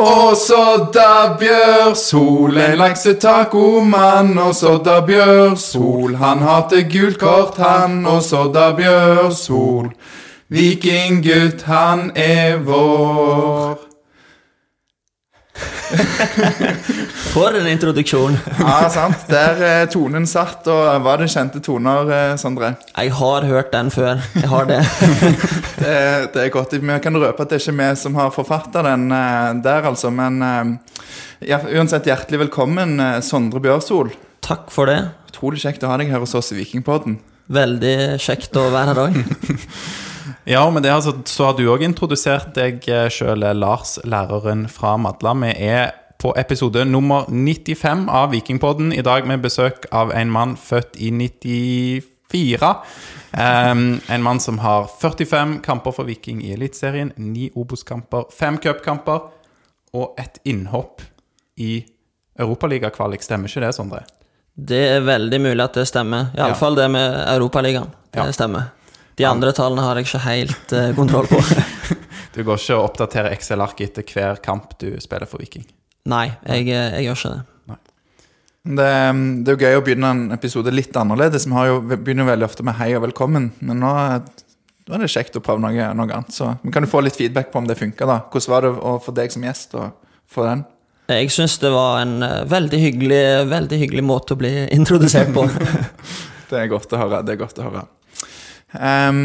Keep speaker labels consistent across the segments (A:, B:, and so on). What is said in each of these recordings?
A: Og så Sodda Bjørsol, en laksetacomann. Og så Sodda Bjørsol, han hater gult kort, han. Og så Sodda Bjørsol, vikinggutt, han er vår.
B: For en introduksjon.
A: Ja, sant. Der er tonen satt, og var det kjente toner, eh, Sondre?
B: Jeg har hørt den før. Jeg har det.
A: Det, det er godt. Vi kan røpe at det er ikke vi som har forfatta den eh, der, altså. Men eh, ja, uansett, hjertelig velkommen, eh, Sondre Bjørsol.
B: Takk for det.
A: Utrolig kjekt å ha deg her hos oss i Vikingpodden.
B: Veldig kjekt å være her òg.
C: Ja, men det, altså, så har du òg introdusert deg sjøl, Lars, læreren fra Madla. Vi er på episode nummer 95 av Vikingpodden. I dag med besøk av en mann født i 94. Um, en mann som har 45 kamper for Viking i Eliteserien, ni Obos-kamper, fem cupkamper og et innhopp i Europaligakvalik. Stemmer ikke det, Sondre?
B: Det er veldig mulig at det stemmer. Iallfall ja. det med Europaligaen. Det
C: Ja.
B: stemmer. De andre tallene har jeg ikke helt uh, kontroll på.
C: Du går ikke og oppdaterer Excel-arket etter hver kamp du spiller for Viking?
B: Nei, jeg, eh, jeg gjør ikke det.
A: Det, det er jo gøy å begynne en episode litt annerledes. Vi har jo, begynner jo veldig ofte med hei og velkommen, men nå, nå er det kjekt å prøve noe, noe annet. Så vi kan jo få litt feedback på om det funka. da. Hvordan var det for deg som gjest å få den?
B: Jeg syns det var en eh, veldig hyggelig, veldig hyggelig måte å bli introdusert på.
A: Det er godt å høre. det er godt å høre. Ehm,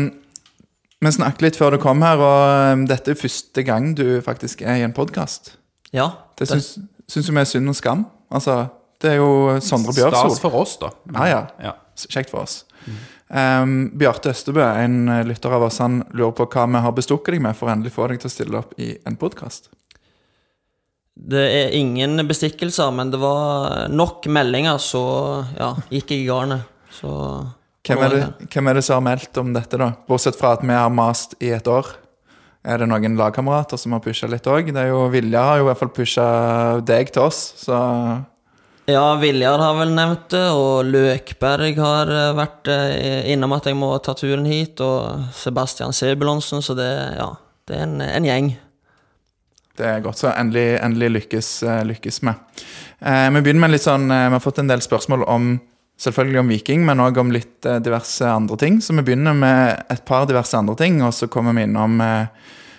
A: vi snakket litt før du kom her, og um, dette er første gang du faktisk er i en podkast.
B: Ja.
A: Det det syns vi er synd og skam? Altså, det er jo Sondre Bjørsol.
C: Stas for oss, da.
A: Ja, ja.
C: ja.
A: Kjekt for oss. Um, Bjarte Østebø, en uh, lytter av oss, han lurer på hva vi har bestukket deg med for å endelig få deg til å stille opp i en podkast.
B: Det er ingen bestikkelser, men det var nok meldinger, så ja, gikk jeg i garnet. Så
A: Hvem er, det, hvem er det som har meldt om dette, da? Bortsett fra at vi har mast i et år. Er det noen lagkamerater som har pusha litt òg? Vilja har jo i hvert fall pusha deg til oss, så
B: Ja, Viljar har vel nevnt det, og Løkberg har eh, vært eh, innom at jeg må ta turen hit, og Sebastian Sebulonsen, så det, ja, det er en, en gjeng.
A: Det er godt, så endelig, endelig lykkes, eh, lykkes vi. Eh, vi begynner med litt sånn Vi har fått en del spørsmål om selvfølgelig om Viking, men òg om litt eh, diverse andre ting. Så vi begynner med et par diverse andre ting, og så kommer vi innom eh,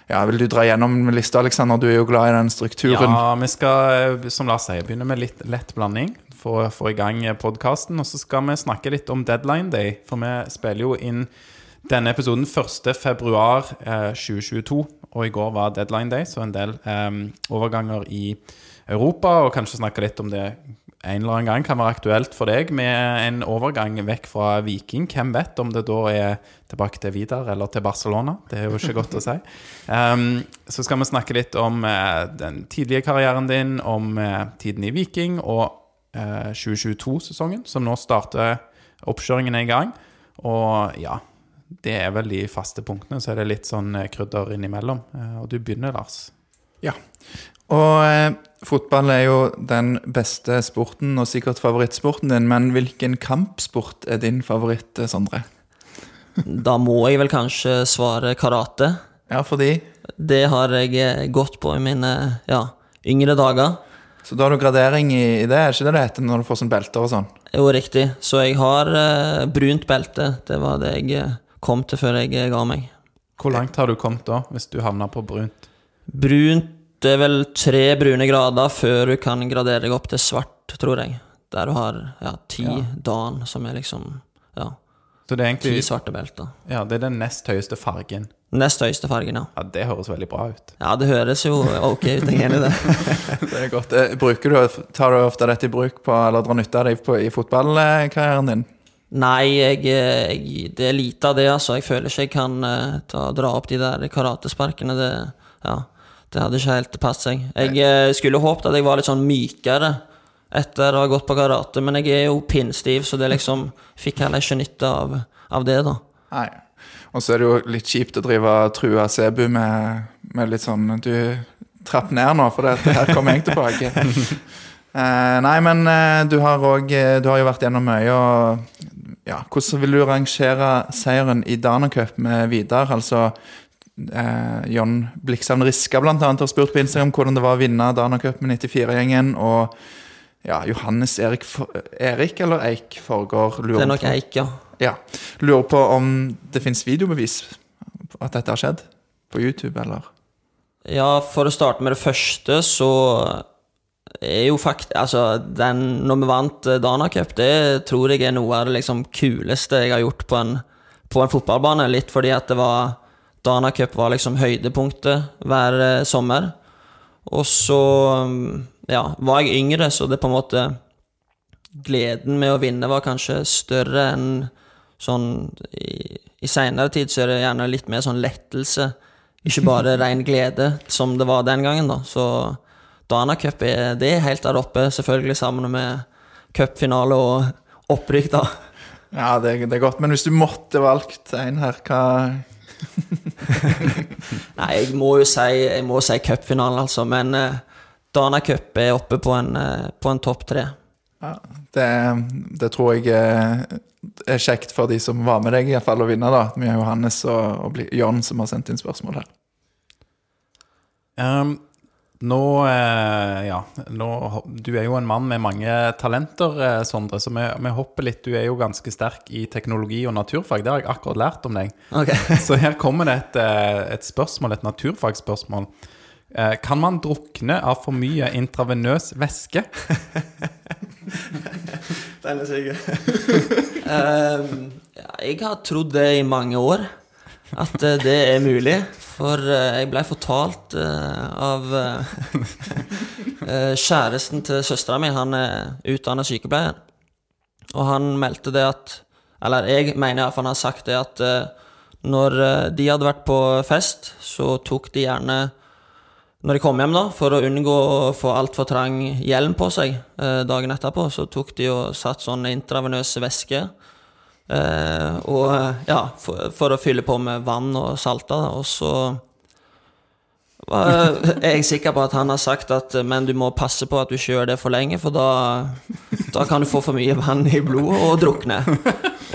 A: ja, Vil du dra gjennom lista, Alexander? Du er jo glad i den strukturen.
C: Ja, vi skal, eh, som Lars sier, begynne med litt lett blanding for å få i gang podkasten. Og så skal vi snakke litt om deadline day, for vi spiller jo inn denne episoden 1.2.2022, og i går var deadline day, så en del eh, overganger i Europa, og kanskje snakke litt om det en eller annen gang kan være aktuelt for deg med en overgang vekk fra Viking. Hvem vet om det da er tilbake til Vidar eller til Barcelona? Det er jo ikke godt å si. Um, så skal vi snakke litt om uh, den tidlige karrieren din, om uh, tiden i Viking og uh, 2022-sesongen, som nå starter. Oppkjøringen i gang. Og ja, det er vel de faste punktene. Så er det litt sånn krydder innimellom. Eh, og du begynner, Lars.
A: Ja. Og eh, fotball er jo den beste sporten, og sikkert favorittsporten din. Men hvilken kampsport er din favoritt, eh, Sondre?
B: Da må jeg vel kanskje svare karate.
A: Ja, fordi
B: Det har jeg eh, gått på i mine ja, yngre dager.
A: Så da har du gradering i, det? Er ikke det det heter når du får sånn belter og sånn?
B: Jo, riktig. Så jeg har uh, brunt belte. Det var det jeg kom til før jeg ga meg.
C: Hvor langt har du kommet da, hvis du havner på brunt?
B: Brunt det er vel tre brune grader før du kan gradere deg opp til svart, tror jeg. Der du har ja, ti
C: Ja.
B: dan, som er liksom ja,
C: Så det er egentlig, ti
B: svarte belter.
C: Ja, det er den nest høyeste fargen.
B: Nest høyeste fargen, ja.
C: Ja, det høres veldig bra ut.
B: Ja, det høres jo ok ut, jeg er enig i det.
A: Det er godt. Eh, Bruker du, tar du ofte dette i bruk på, eller drar nytte av det i fotballkarrieren din?
B: Nei, jeg, jeg, det er lite av det, altså. Jeg føler ikke jeg kan eh, ta, dra opp de der karatesparkene. Det, ja, det hadde ikke helt passet seg. Jeg eh, skulle håpet at jeg var litt sånn mykere etter å ha gått på karate, men jeg er jo pinnstiv, så det liksom fikk heller ikke nytte av, av det, da.
A: Nei. Og så er det jo litt kjipt å drive true Sebu med, med litt sånn Du, trapp ned nå, for det, her kommer jeg tilbake. uh, nei, men uh, du har òg Du har jo vært gjennom mye, og ja, hvordan vil du rangere seieren i Danacup med Vidar? Altså, eh, John Blikshavn Riska blant annet har spurt på Instagram hvordan det var å vinne Dana Cup med 94-gjengen. Og ja, Johannes Erik, Erik eller Eik Forgård lurer
B: Det er nok
A: på,
B: Eik, ja.
A: ja, lurer på om det fins videobevis at dette har skjedd på YouTube, eller?
B: Ja, for å starte med det første, så er jo fakt... Altså, den Når vi vant eh, Dana Cup, det tror jeg er noe av det liksom kuleste jeg har gjort på en, på en fotballbane. Litt fordi at det var Dana Cup var liksom høydepunktet hver eh, sommer. Og så mm, ja, var jeg yngre, så det på en måte Gleden med å vinne var kanskje større enn sånn I, i seinere tid så er det gjerne litt mer sånn lettelse. Ikke bare ren glede, som det var den gangen, da. Så Dana Cup er, det er helt der oppe, selvfølgelig sammen med cupfinale og opprykk, da.
A: Ja, det, det er godt. Men hvis du måtte valgt en her, hva
B: Nei, jeg må jo si, jeg må si cupfinalen, altså. Men uh, Dana Cup er oppe på en, uh, på en topp tre.
A: ja, det, det tror jeg er, er kjekt for de som var med deg, i hvert fall å vinne. da. Vi har Johannes og, og John som har sendt inn spørsmål her.
C: Ehm, nå, eh, ja, nå Du er jo en mann med mange talenter, eh, Sondre, så vi, vi hopper litt. Du er jo ganske sterk i teknologi og naturfag. Det har jeg akkurat lært om deg.
B: Okay.
C: Så her kommer det et, eh, et spørsmål, et naturfagsspørsmål. Eh, Kan man drukne av for mye intravenøs væske?
B: Den er sikker. um, ja, jeg har trodd det i mange år, at eh, det er mulig. For eh, jeg ble fortalt eh, av kjæresten til søstera mi, han er utdannet sykepleier. Og han meldte det at Eller jeg mener iallfall han har sagt det at når de hadde vært på fest, så tok de gjerne når de kom hjem, da, for å unngå å få altfor trang hjelm på seg dagen etterpå, så tok de og satt sånn intravenøs væske. Eh, og eh, ja, for, for å fylle på med vann og salte. Og så var, er jeg sikker på at han har sagt at eh, men du må passe på at du ikke gjør det for lenge, for da, da kan du få for mye vann i blodet og drukne.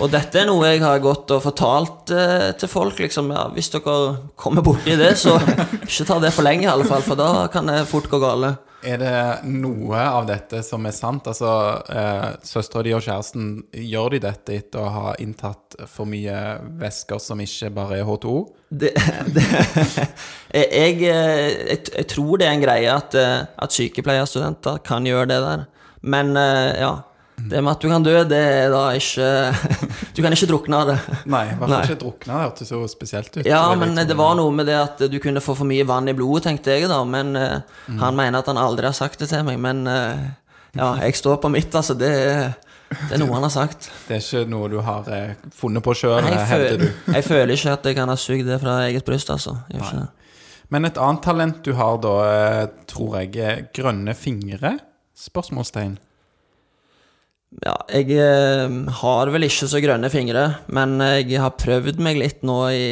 B: Og dette er noe jeg har gått og fortalt eh, til folk. liksom, ja, Hvis dere kommer borti det, så ikke ta det for lenge, i alle fall, for da kan det fort gå gale.
C: Er det noe av dette som er sant? Altså, eh, Søstera di og kjæresten, gjør de dette etter å ha inntatt for mye væsker som ikke bare er H2O?
B: Det, det, jeg, jeg, jeg, jeg tror det er en greie at, eh, at sykepleierstudenter kan gjøre det der. Men eh, ja, det med at du kan dø, det er da ikke Du kan ikke drukne av det.
C: Nei, i hvert fall ikke drukne. Det hørtes jo spesielt ut.
B: Ja, men det var noe med det at du kunne få for mye vann i blodet, tenkte jeg da. Men uh,
C: Mm.
B: han mener at han aldri har sagt det til meg. Men uh, ja, jeg står på mitt, altså. Det, det er noe han har sagt.
C: Det er ikke noe du har eh, funnet på sjøl, hevder du.
B: jeg føler ikke at jeg kan ha sugd det fra eget bryst, altså.
C: Men et annet talent du har da, eh, tror jeg, er grønne fingre? Spørsmålstegn.
B: Ja, jeg eh, har vel ikke så grønne fingre, men jeg har prøvd meg litt nå i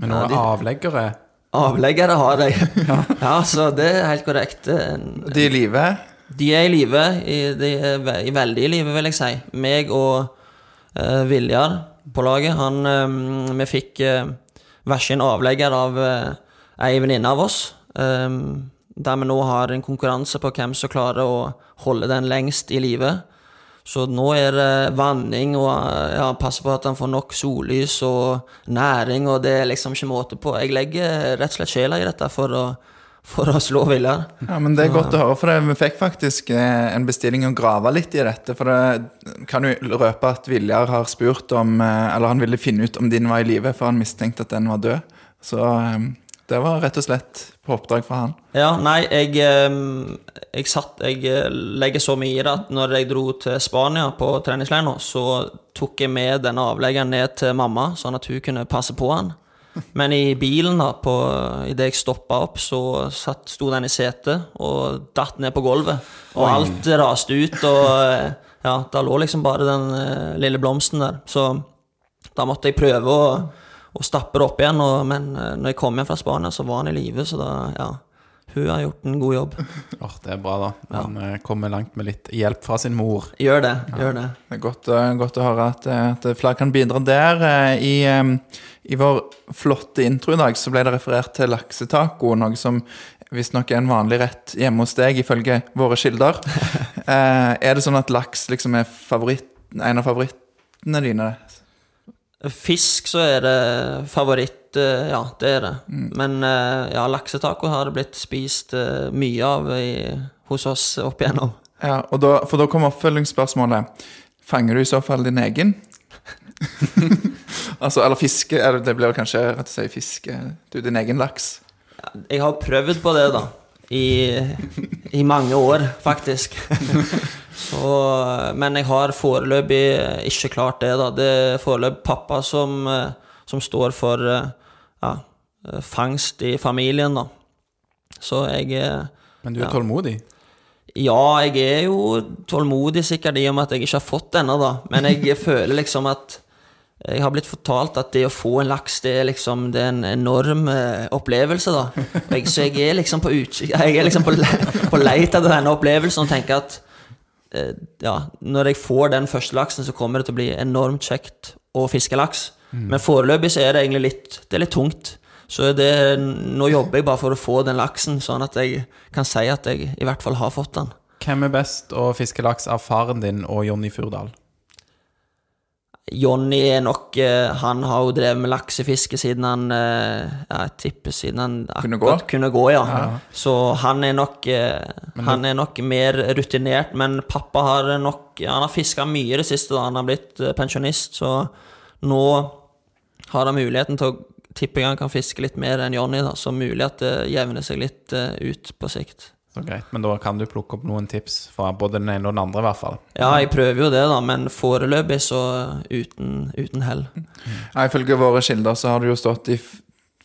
C: Men
B: ja,
C: noen
B: de,
C: avleggere
B: Avleggere har jeg. ja, så det er helt korrekt. De er
A: i live.
B: De er i live. i- De er i veldig i live, vil jeg si. Meg og uh, Viljar på laget, han um, Vi fikk uh, sin avlegger av uh, ei venninne av oss. Um, der vi nå har en konkurranse på hvem som klarer å holde den lengst i live. Så nå er det vanning og eh, ja, passe på at han får nok sollys og næring, og det er liksom ikke måte på. Jeg legger rett og slett sjela i dette for å, for å slå Viljar.
A: Ja, men Det er godt å høre, for vi fikk faktisk eh, en bestilling å grave litt i dette. For det kan jo røpe at Viljar har spurt om eh, Eller han ville finne ut om din var i live, for han mistenkte at den var død. Så det var rett og slett på oppdrag fra han.
B: Ja, nei, jeg, jeg satt Jeg eh, legger så mye i det at når jeg dro til Spania på treningsleir nå, så tok jeg med denne avleggeren ned til mamma, sånn at hun kunne passe på han. Men i bilen, da, på, idet jeg stoppa opp, så satt, sto den i setet og datt ned på gulvet. Og alt raste ut, og eh, ja, da lå liksom bare den eh, lille blomsten der. Så da måtte jeg prøve å, å stappe det opp igjen, og, men eh, når jeg kom hjem fra Spania, så var han i live, så da, ja hun har gjort en god jobb.
C: Åh, det er bra, da. Han ja. kommer langt med litt hjelp fra sin mor.
B: Gjør det. gjør det.
A: Det er godt, å- godt å høre at, eh, at flere kan bidra der. Eh, I, eh, I vår flotte intro i dag så ble det referert til laksetaco, noe som visstnok er en vanlig rett hjemme hos deg, ifølge våre kilder. Eh, er det sånn at laks liksom er favoritt, en av favorittene dine?
B: Fisk så er det favoritt, eh, ja, det er det. Men eh, ja, laksetaco har det blitt spist eh, mye av i, hos oss opp igjennom.
A: Ja, og da, For da kommer oppfølgingsspørsmålet. Fanger du i så fall din egen? altså, eller fiske eller Det blir kanskje rett å si fiske Du, din egen laks?
B: Jeg har prøvd på det, da. I, i mange år, faktisk. Så, men jeg har foreløpig ikke klart det, da. Det er foreløpig pappa som, som står for ja, fangst i familien, da. Så jeg
C: Men du er
B: Ja.
C: tålmodig?
B: Ja, jeg er jo tålmodig sikkert i og med at jeg ikke har fått det ennå, da. Men jeg føler liksom at jeg har blitt fortalt at det å få en laks, det er liksom det er en enorm eh, opplevelse, da. Jeg, så jeg er liksom på utkikk Jeg er liksom på, le, på leit etter denne opplevelsen og tenker at eh, ja, når jeg får den første laksen, så kommer det til å bli enormt kjekt å fiske laks. Men foreløpig så er det egentlig litt Det er litt tungt. Så det, nå jobber jeg bare for å få den laksen, sånn at jeg kan si at jeg i hvert fall har fått den.
C: Hvem er best å fiske laks av faren din og Jonny Furdal?
B: Jonny er nok eh, Han har jo drevet med laksefiske siden han eh, ja, Jeg tipper siden han
A: Kunne
B: akkurat
A: gå?
B: kunne gå, ja. Så han er nok eh, Han er nok mer rutinert, men pappa har nok Han har fiska mye det siste, da han har blitt pensjonist, så nå har han muligheten til å tippe jeg han kan fiske litt mer enn Jonny, så mulig at det jevner seg litt ut på sikt.
C: Så greit, Men da kan du plukke opp noen tips fra både den ene og den andre, i hvert fall.
B: Ja, jeg prøver jo det, da, men foreløpig så uten, uten hell.
A: Ja, ifølge våre kilder så har du jo stått i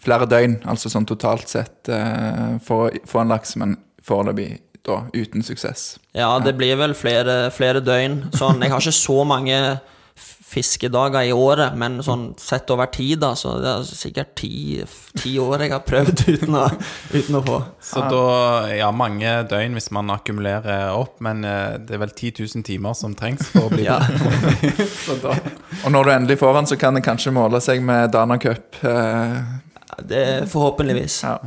A: flere døgn, altså sånn totalt sett, eh, for å få en laks, men foreløpig da uten suksess.
B: Ja, det blir vel flere, flere døgn. Sånn, jeg har ikke så mange fiskedager i året, men sånn sett over tid, da, så det er sikkert ti, ti år jeg har prøvd uten å, uten å få.
C: Så da Ja, mange døgn hvis man akkumulerer opp, men eh, det er vel 10 000 timer som trengs for å bli
B: Ja.
C: Så da
A: Og når du endelig får den, så kan det kanskje måle seg med Dana Cup. Eh,
B: Det er forhåpentligvis.
A: ja.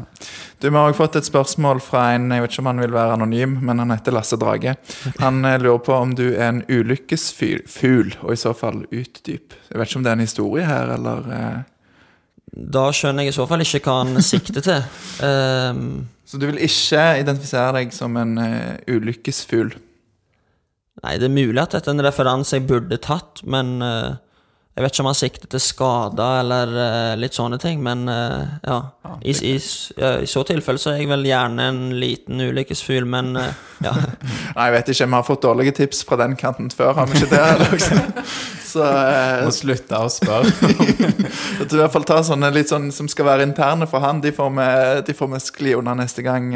A: Du, Vi har også fått et spørsmål fra en jeg vet ikke om han vil være anonym, men han heter Lasse Drage. Han eh, lurer på om du er en ulykkesfugl, og i så fall utdyp. Jeg vet ikke om det er en historie her, eller eh,
B: Da skjønner jeg i så fall ikke hva han sikter til. um...
A: Så du vil ikke identifisere deg som en uh, ulykkesfugl?
B: nei, det er mulig at dette er en referanse jeg burde tatt, men eh, jeg vet ikke om han sikter til skader eller uh, litt sånne ting, men uh, ja. I, i, ja. I så tilfelle så er jeg vel gjerne en liten ulykkesfugl, men eh, ja.
A: Nei, jeg vet ikke. Vi har fått dårlige tips fra den kanten før, har vi ikke det? Liksom? Så
C: må slutte å spørre.
A: jeg tror i hvert fall ta sånne litt sånn som skal være interne for han. De får vi, de får vi skli unna neste gang.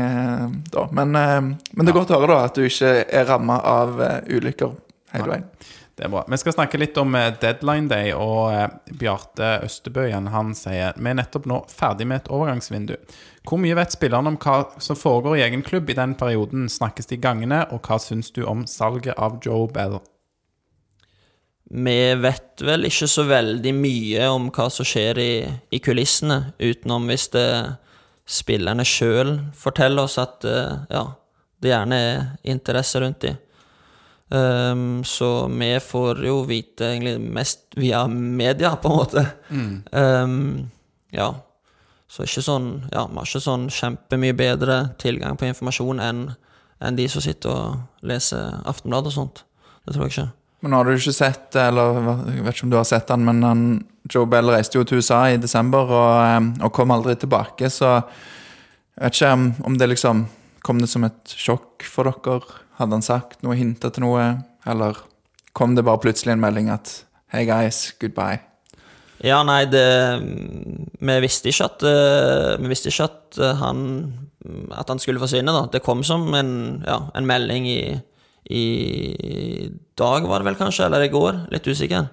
A: Da. Men, men det er godt å høre da at du ikke er ramma av ulykker hele veien.
C: Det er bra. Vi skal snakke litt om eh, deadline day, og eh, Bjarte Østebø igjen, han sier vi er nettopp nå ferdig med et overgangsvindu. Hvor mye vet spillerne om hva som foregår i egen klubb i den perioden? Snakkes det i gangene, og hva syns du om salget av Joe Bell?
B: Vi vet vel ikke så veldig mye om hva som skjer i, i kulissene, utenom hvis det spillerne sjøl forteller oss at eh, ja, det gjerne er interesse rundt de. Ehm, så vi får jo vite egentlig mest via media, på en måte. Ehm, ja. Så ikke sånn, ja, vi har ikke sånn kjempemye bedre tilgang på informasjon enn enn de som sitter og leser Aftenbladet og sånt. Det tror jeg ikke.
A: Men nå har du ikke sett, eller jeg vet ikke om du har sett han, men han, Joe Bell reiste jo til USA i desember og, eh, og kom aldri tilbake, så jeg vet ikke om, om det liksom Kom det som et sjokk for dere? Hadde han sagt noe, hinta til noe? Eller kom det bare plutselig en melding at Hey guys, goodbye?
B: Ja, nei, det Vi visste ikke at eh, Vi visste ikke at eh, han At han skulle forsvinne, da. Det kom som en, ja, en melding i I dag, var det vel kanskje, eller i går, litt usikker.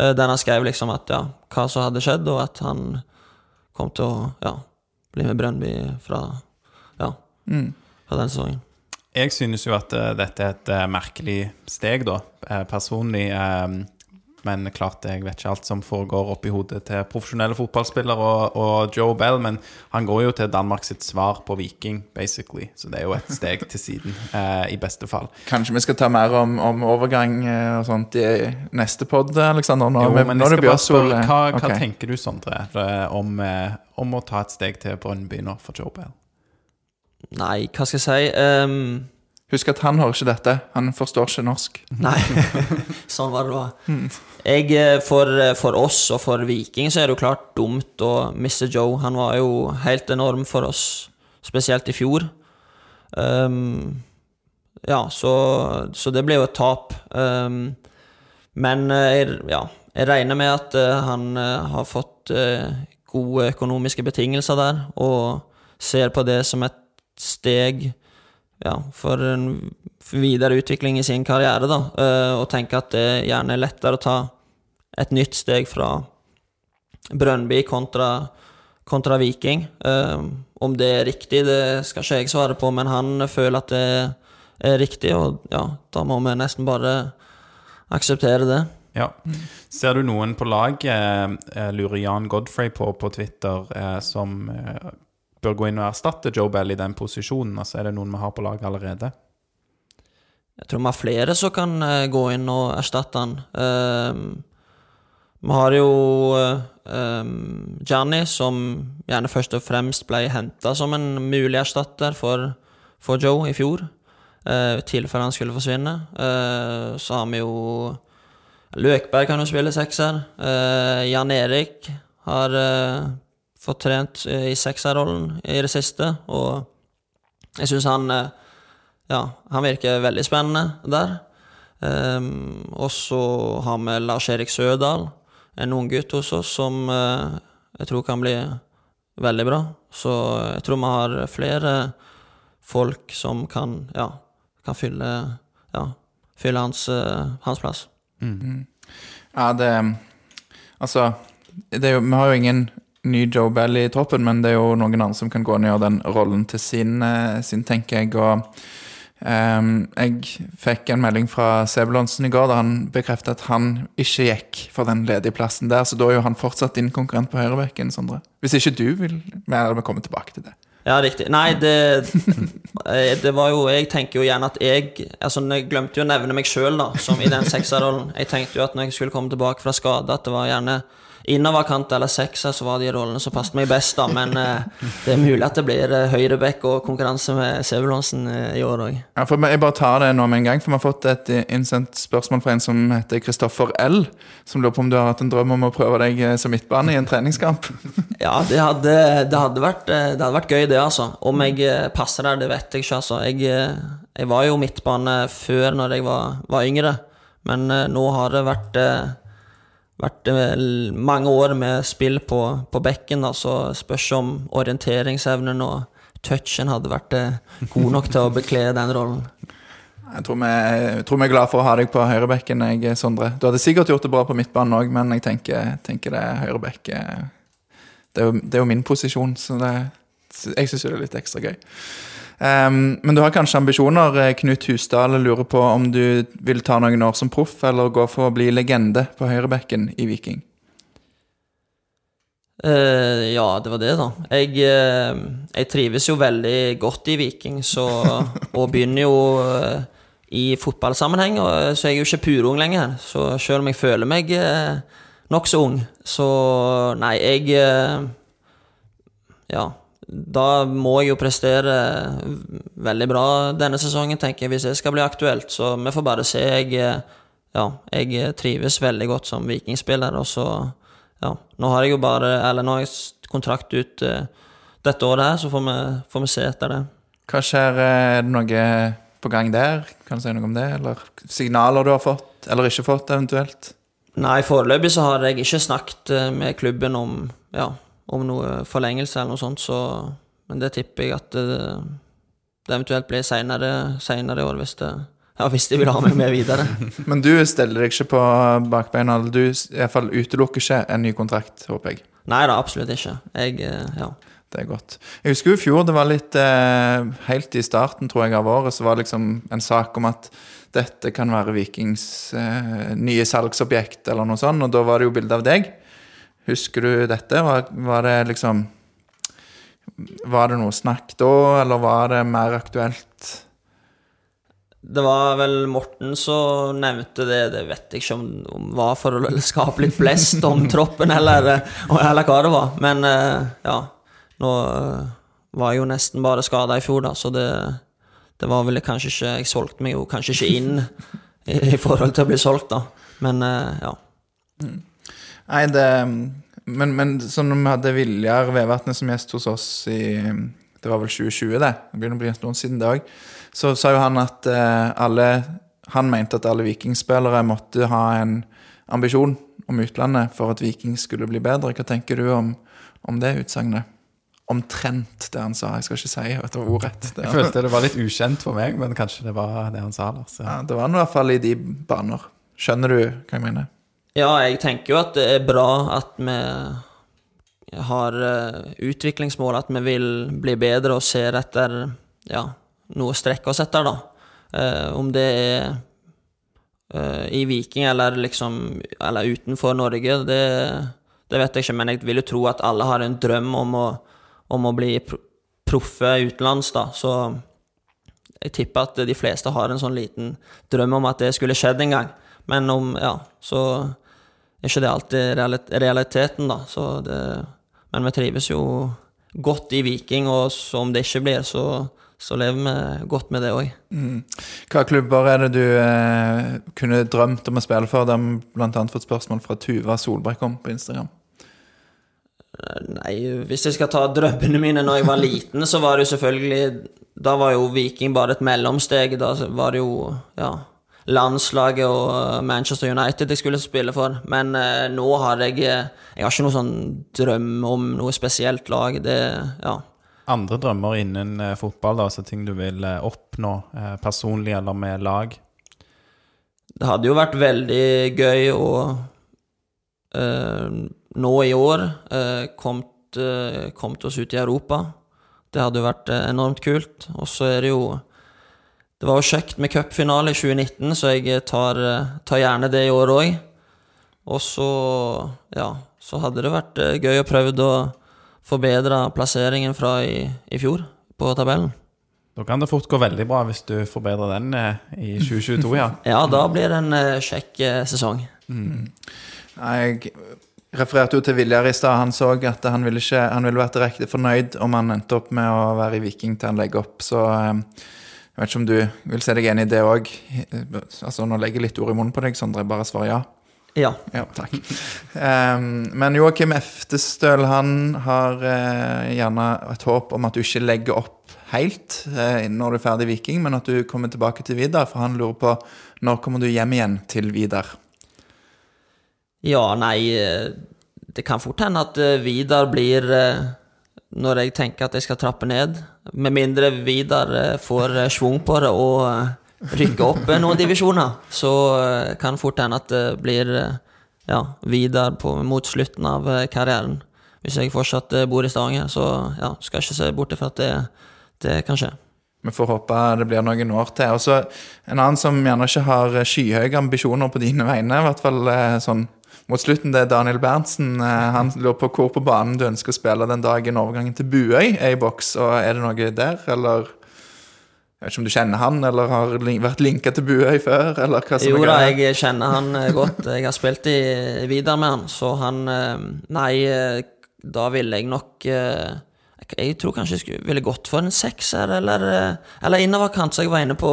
B: eh, Der han skrev liksom at ja, hva som hadde skjedd, og at han kom til å ja, bli med Brøndby fra Ja, fra den sesongen.
C: Jeg synes jo at eh, dette er et eh, merkelig steg, da, eh, personlig. men klart, jeg vet ikke alt som foregår oppi hodet til profesjonelle fotballspillere og, og Joe Bell, men han går jo til Danmark sitt svar på Viking, basically. Så det er jo et steg til siden, eh, i beste fall.
A: Kanskje vi skal ta mer om, om overgang og sånt i neste pod, Aleksander? Nå,
C: Jo,
A: men
C: men
A: nå
C: jeg
A: det
C: skal bare
A: Bjørsvold.
C: spørre, hva, hva
A: okay.
C: tenker du, Sondre, om, om å ta et steg til Brønnby nå for Joe Bell?
B: Nei, hva skal jeg si? um,
A: Husk at han hører ikke dette. Han forstår ikke norsk.
B: Nei, sånn var det da. Jeg, eh, for, for oss og for Viking så er det jo klart dumt å miste Joe. Han var jo helt enorm for oss, spesielt i fjor. Um, ja, så, så det ble jo et tap. Um, men eh, jeg, ja, jeg regner med at eh, han eh, har fått eh, gode økonomiske betingelser der, og ser på det som et steg ja, for en videre utvikling i sin karriere, da. eh, og tenker at det gjerne er lettere å ta et nytt steg fra Brønnby kontra, kontra Viking. Eh, om det er riktig, det skal ikke jeg svare på, men han føler at det er riktig, og ja, da må vi nesten bare akseptere det.
C: Ja. Ser du noen på laget, eh, lurer Jan Godfrey på på Twitter, som bør gå inn og erstatte Joe Bell i den posisjonen? Altså, er det noen vi har på laget allerede?
B: Jeg tror vi har flere som kan eh, gå inn og erstatte han. Um, vi har jo uh, Gianni, som gjerne først og fremst ble henta som en mulig erstatter for, for Joe i fjor. I tilfelle han skulle forsvinne. Uh, så har vi jo Løkberg kan jo spille sekser. Uh, Jan Erik har eh, fått trent eh, i sekserrollen i det siste, og jeg syns han eh, ja, han virker veldig spennende der. Um, og så har vi Lars-Erik Sødal, en ung gutt hos oss som uh, jeg tror kan bli veldig bra. Så jeg tror vi har flere folk som kan, ja, kan fylle, ja, fylle hans, uh, hans plass.
A: Ja, det Altså, det er jo, vi har jo ingen ny Joe Bell i troppen, men det er jo noen andre som kan gå inn og gjøre den rollen til sin, eh, sin tenker jeg. Og Um, jeg fikk en melding fra Sebulonsen i går da han bekreftet at han ikke gikk for den ledige plassen der, så da er jo han fortsatt din konkurrent på høyrebekken, Sondre. Hvis ikke du vil Men vi kommer tilbake til det.
B: Ja, riktig. Nei, det, eh, det var jo Jeg tenker jo gjerne at jeg Altså, Jeg glemte jo å nevne meg sjøl, da, som i den sekserrollen. Jeg tenkte jo at når jeg skulle komme tilbake fra skade, at det var gjerne innoverkant eller sekser, så var de rollene som passet meg best, da. Men eh, det er mulig at det blir eh, høyrebekk og konkurranse med Sebulonsen eh, i år òg.
A: Ja, for Jeg bare tar det nå med en gang, for vi har fått et eh, innsendt spørsmål fra en som heter Kristoffer L. Som lurer på om du har hatt en drøm om å prøve deg eh, som midtbane i en treningskamp.
B: Ja, det hadde, det, hadde vært, eh, det hadde vært gøy, det, altså. Om jeg passer der, det vet jeg ikke, altså. Jeg, jeg var jo midtbane før, når jeg var, var yngre. Men nå har det vært, vært eh, mange år med spill på, på bekken, da, så spørs om orienteringsevnen og touchen hadde vært eh, god nok til å bekle den rollen.
A: Jeg tror vi, jeg tror vi er glad for å ha deg på høyrebekken, jeg, Sondre. Du hadde sikkert gjort det bra på midtbanen òg, men jeg tenker, tenker det høyrebekk eh, det, det er jo min posisjon, så det, jeg syns det er litt ekstra gøy. Ehm, men du har kanskje ambisjoner. eh, Knut Husdal lurer på om du vil ta noen år som proff, eller gå for å bli legende på høyrebekken i Viking.
B: Uh, ja, det var det, da. Jeg, uh, jeg trives jo veldig godt i Viking, så, og begynner jo uh, i fotballsammenheng, og, så jeg er jo ikke purung lenger. Så selv om jeg føler meg uh, nokså ung, så nei, jeg Ja. Da må jeg jo prestere veldig bra denne sesongen, tenker jeg, hvis det skal bli aktuelt. Så vi får bare se. Jeg, eh, ja, jeg trives veldig godt som vikingspiller, og så ja, nå har jeg jo bare Eller nå har jeg kontrakt ut uh, dette året her, så får vi, får vi se etter det.
A: Hva skjer? eh, Er det noe på gang der? Kan du si noe om det? Eller signaler du har fått, eller ikke fått, eventuelt?
B: Nei, foreløpig så har jeg ikke snakket eh, med klubben om, ja, om noe forlengelse eller noe sånt, så Men det tipper jeg at det, det eventuelt blir seinere i år, hvis, det, ja, hvis de vil ha meg med videre.
A: Men du stiller deg ikke på bakbeina. Du i hvert fall utelukker ikke en ny kontrakt, håper jeg.
B: Nei da, absolutt ikke. Jeg, eh, ja.
A: Det er godt. Jeg husker jo i fjor, det var litt eh, Helt i starten tror jeg av året, så var det liksom en sak om at dette kan være Vikings eh, nye salgsobjekt, eller noe sånt, og da var det jo bilde av deg. Husker du dette? Var, var det liksom Var det noe snakk da, eller var det mer aktuelt?
B: Det var vel Morten som nevnte det, det vet jeg ikke om om var for å skape litt blest om troppen, eller, eller hva det var. Men eh, ja, nå eh, var jeg jo nesten bare skada i fjor, da, så det, det var vel kanskje ikke Jeg solgte meg jo kanskje ikke inn i, i forhold til å bli solgt, da. Men ja. ja.
A: Nei, det Men, men sånn når vi hadde Viljar Vevatnet som gjest hos oss i Det var vel 2020, det. Det begynner å bli en stund siden det òg. Så sa jo han at eh, alle Han mente at alle vikingspillere måtte ha en ambisjon om utlandet for at Viking skulle bli bedre. Hva tenker du om, om det utsagnet? Omtrent det han sa. Jeg skal ikke si var ordrett.
C: Jeg følte det var litt ukjent for meg, men kanskje det var det han sa.
A: ja, det var i hvert fall i de baner. Skjønner du hva jeg mener?
B: Ja, jeg tenker jo at det er bra at vi har eh, utviklingsmål, at vi vil bli bedre og ser etter ja, noe å strekke oss etter, da. Eh, om det er eh, i Viking eller liksom Eller utenfor Norge, det, det vet jeg ikke, men jeg vil jo tro at alle har en drøm om å, om å bli proffe utenlands, da. Så jeg tipper at de fleste har en sånn liten drøm om at det skulle skjedd en gang. Men om Ja, så ikke det alltid realiteten, da. Så det Men vi trives jo godt i Viking, og om det ikke blir, så, så lever vi godt med det òg.
A: Hva klubber er det du eh, kunne drømt om å spille for? Det har vi annet fått spørsmål fra Tuva Solbrekk om på Instagram.
B: Nei, hvis jeg skal ta drømmene mine når jeg var liten, så var det jo selvfølgelig Da var jo Viking bare et mellomsteg. Da var det jo ja, landslaget og eh, Manchester United jeg skulle spille for. Men eh, nå har jeg Jeg har ikke noen sånn drøm om noe spesielt lag. Det Ja.
C: Andre drømmer innen eh, fotball, da, altså ting du vil eh, oppnå eh, personlig eller med lag?
B: Det hadde jo vært veldig gøy å eh, nå i år eh, kommet, eh, kommet oss ut i Europa. Det hadde jo vært eh, enormt kult. Og så er det jo Det var jo kjekt med cupfinale i 2019, så jeg tar, eh, tar gjerne det i år òg. Og så, ja, så hadde det vært eh, gøy å prøve å forbedre plasseringen fra i, i fjor på tabellen.
C: Da kan det fort gå veldig bra hvis du forbedrer den eh, i 2022, ja.
B: Ja, da blir det en eh, kjekk sesong. sesong.
A: Jeg refererte jo til Viljar i stad. Han så at han ville, ikke, han ville vært direkte fornøyd om han endte opp med å være i Viking til han legger opp. Så eh, jeg vet ikke om du vil se deg enig i det òg. Altså, nå legger jeg litt ord i munnen på deg, Sondre. Bare svar ja.
B: Ja.
A: Ja, takk. Um, men Joakim Eftestøl han har uh, gjerne et håp om at du ikke legger opp helt uh, når du er ferdig Viking, men at du kommer tilbake til Vidar. For han lurer på når kommer du hjem igjen til Vidar?
B: Ja, nei eh, Det kan fort hende at Vidar blir eh, Når jeg tenker at jeg skal trappe ned. Med mindre Vidar eh, får eh, schwung på det og eh, rykker opp noen divisjoner, så kan det fort hende at det blir ja, Vidar mot slutten av karrieren. Hvis jeg fortsatt bor i Stavanger, så ja, skal jeg ikke se bort fra at det, det kan skje.
A: Vi får håpe det blir noen år til. Og så En annen som gjerne ikke har skyhøye ambisjoner på dine vegne, i hvert fall sånn mot slutten, det er Daniel Berntsen. Eh, Han lurer på hvor på banen du ønsker å spille den dagen overgangen til Buøy er i boks. og Er det noe der, eller Jeg vet ikke om du kjenner han, eller har vært linka til Buøy før, eller hva som
B: Jo da, jeg kjenner han eh, godt. Jeg har spilt i videre med han, så han eh, Nei, da ville jeg nok jeg- tror kanskje jeg skulle, ville gått for en sekser, eller, eller innoverkant, som jeg var inne på.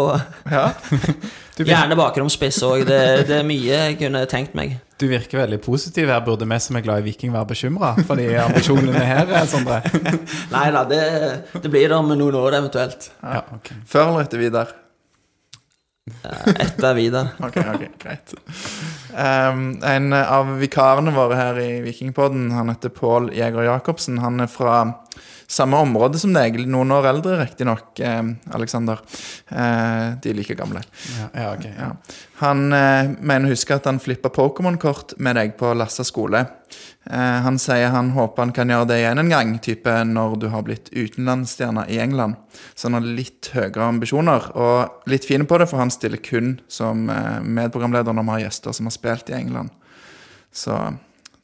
A: Ja.
B: Gjerne bakromspiss òg. Det, det er mye jeg kunne tenkt meg.
C: Du virker veldig positiv her. Burde vi som er glad i Viking være bekymra for de ambisjonene her, Sondre?
B: Nei da, det, det blir det om noen år eventuelt.
C: Ja, okay.
A: Før eller etter Vidar?
B: Eh, Etter Vidar.
A: Ok, ok, greit. Um, en av vikarene våre her i Vikingpodden, han heter Pål Jæger Jacobsen. Han er fra samme område som deg, noen år eldre riktignok, eh, Aleksander. Eh, de er like gamle.
C: Ja, ja, okay, Ja.
A: Han eh, mener å huske at han flippa Pokémon-kort med deg på Lassa skole. Eh, han sier han håper han kan gjøre det igjen en gang, type når du har blitt utenlandsstjerne i England. Så han har litt høyere ambisjoner, og litt fine på det, for han stiller kun som eh, medprogramleder når vi har gjester som har spilt i England. Så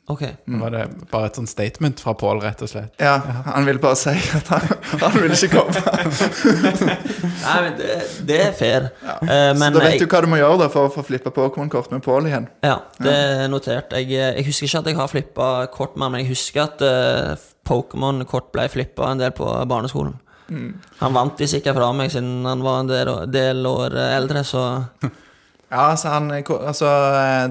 B: Ok.
C: Var det bare et sånt statement fra Pål, rett og slett?
A: ja, han ville bare si at han, han ville ikke komme.
B: Nei, men det, det er fair. Eh,
A: Så
B: men
A: da vet
B: jeg,
A: du hva du må gjøre da for å få flippa Pokémon-kort med Pål igjen.
B: ja, det er notert. Jeg, jeg husker ikke at jeg har flippa kort med men jeg husker at uh, Pokémon-kort ble flippa en del på barneskolen. Han vant de sikkert fra meg siden han var en del, del år eh, eldre, så
A: Ja, altså, han, altså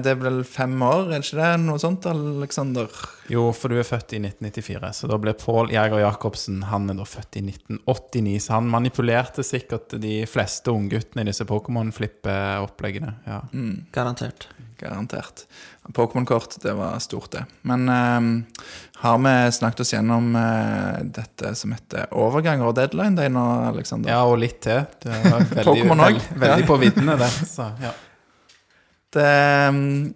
A: Det er vel fem år, er det ikke det? Noe sånt, Aleksander?
C: Jo, for du er født i 1994, så da ble Pål Jæger Jacobsen Han er da født i 1989, så han manipulerte sikkert de fleste ungguttene i disse Pokémon-flippe-oppleggene. Ja.
B: garantert.
A: Garantert. Pokémon-kort, det var stort, det. Men eh, har vi snakket oss gjennom eh, dette som heter overganger og deadline day nå, Aleksander?
C: ja, og litt til. Det var veldig,
A: Pokémon
C: veld, veldig
A: Ja.
C: på viddene, det. Så, ja.
A: Det, mm,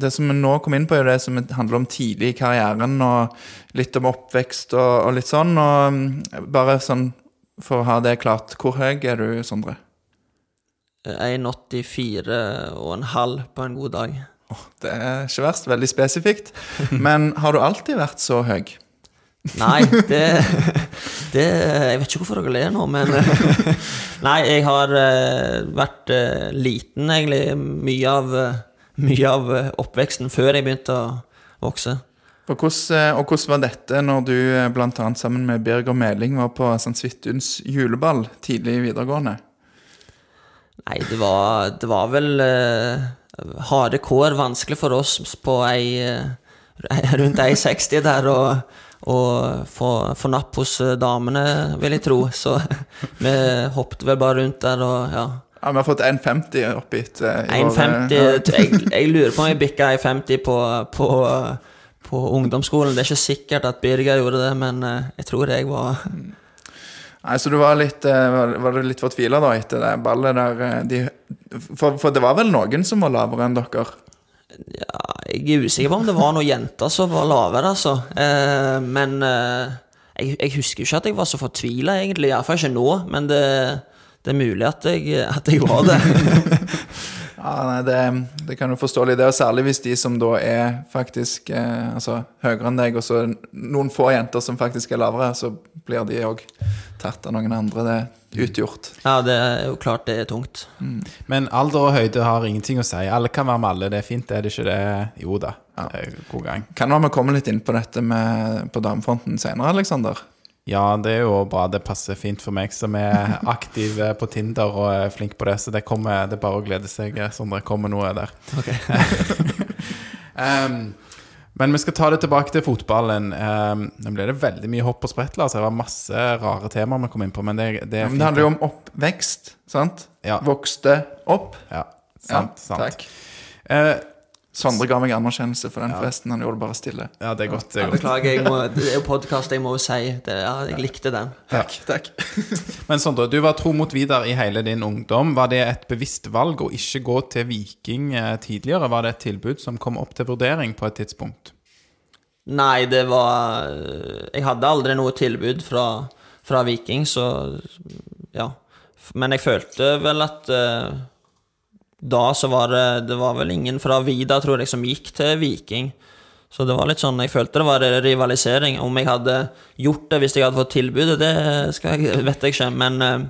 A: det som vi nå kom inn på, er det som handler om tidlig i karrieren, og litt om oppvekst og, og litt sånn. Og mm, bare sånn for å ha det klart, hvor høy er du, Sondre?
B: 1,84 og en halv på en god dag.
A: Det er ikke verst, veldig spesifikt. Men har du alltid vært så høy?
B: Nei, det, det Jeg vet ikke hvorfor dere ler nå, men Nei, jeg har eh, vært eh, liten, egentlig, mye av, mye av eh, oppveksten før jeg begynte å vokse.
A: Og hvordan, og hvordan var dette når du bl.a. sammen med Birger Meling var på St. Svittuns juleball tidlig i videregående?
B: Nei, det var, det var vel uh, harde kår, vanskelig for oss på ei uh, rundt 1,60 der og, og få, få napp hos eh, damene, vil jeg tro. Så vi hoppet vel bare rundt der og ja.
A: Ja, Vi har fått 1,50 oppgitt. eh,
B: 1,50 jeg, jeg lurer på om jeg bikka 1,50 på, på, på ungdomsskolen. Det er ikke sikkert at Birger gjorde det, men eh, jeg tror jeg var
A: Nei, Så du var litt, eh, var, litt fortvila da etter det ballet der? eh, De, for, for det var vel noen som var lavere enn dere?
B: Ja, Jeg er usikker på om det var noen jenter som var lavere, altså. Eh, men eh, jeg, jeg husker ikke at jeg var så fortvila, egentlig. Iallfall ikke nå, men det, det er mulig at jeg, at jeg var det.
A: Ja, nei, det, det kan du forstå litt. det, og særlig hvis de som da er faktisk eh, altså, høyere enn deg, og så noen få jenter som faktisk er lavere, så blir de òg tatt av noen andre. Det er utgjort.
B: Ja, det er jo klart det er tungt.
C: Men alder og høyde har ingenting å si. Alle kan være med alle. Det er fint, er det ikke det? Jo da. Er God gang.
A: Kan være vi kommer litt inn på dette med, på damefronten senere, Aleksander.
C: Ja, det er jo bra. Det passer fint for meg som er aktiv eh, på Tinder og er flink på det. Så det, kommer, det er bare å glede seg, eh, Sondre. Kommer noe der. Em, men vi skal ta det tilbake til fotballen. Um, nå ble det veldig mye hopp og sprett. Altså. Det var masse rare temaer vi kom inn på, men det, det er
A: Men det handler jo om oppvekst, sant?
C: Ja.
A: Vokste opp.
C: Ja, sant, sant.
A: Takk.
C: Eh,
A: Sondre ga meg anerkjennelse for den festen. Han gjorde det bare stille.
C: ja, det er godt. Det er godt.
B: Beklager, jeg må, det er jo podkast, jeg må jo si det. Ja, jeg likte den.
A: Takk. takk.
C: Men Sondre, du var tro mot Vidar i hele din ungdom. Var det et bevisst valg å ikke gå til Viking eh, tidligere? Var det et tilbud som kom opp til vurdering på et tidspunkt?
B: Nei, det var Jeg hadde aldri noe tilbud fra, fra Viking, så ja. Men jeg følte vel at eh, da så var det Det var vel ingen fra Vida, tror jeg, som gikk til Viking. Så det var litt sånn Jeg følte det var rivalisering. Om jeg hadde gjort det hvis jeg hadde fått tilbudet, det skal vet jeg ikke. Men eh,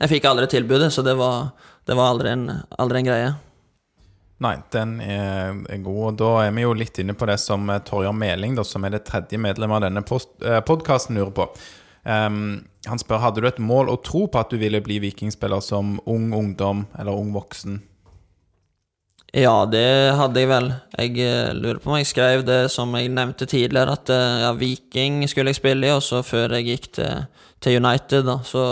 B: jeg fikk aldri tilbudet, så det var, det var aldri, en, aldri en greie.
C: Nei, den er, god. Og da er vi jo litt inne på det som eh, Torjar Meling, da, som er det tredje medlemmet av denne podkasten, lurer på. Um, han spør hadde du et mål å tro på at du ville bli vikingspiller som ung ungdom eller ung voksen.
B: Ja, det hadde jeg vel. Jeg eh, lurer på om jeg skrev det som jeg nevnte tidligere, at eh, ja, Viking skulle jeg spille i, og så før jeg gikk til, til United, da. Så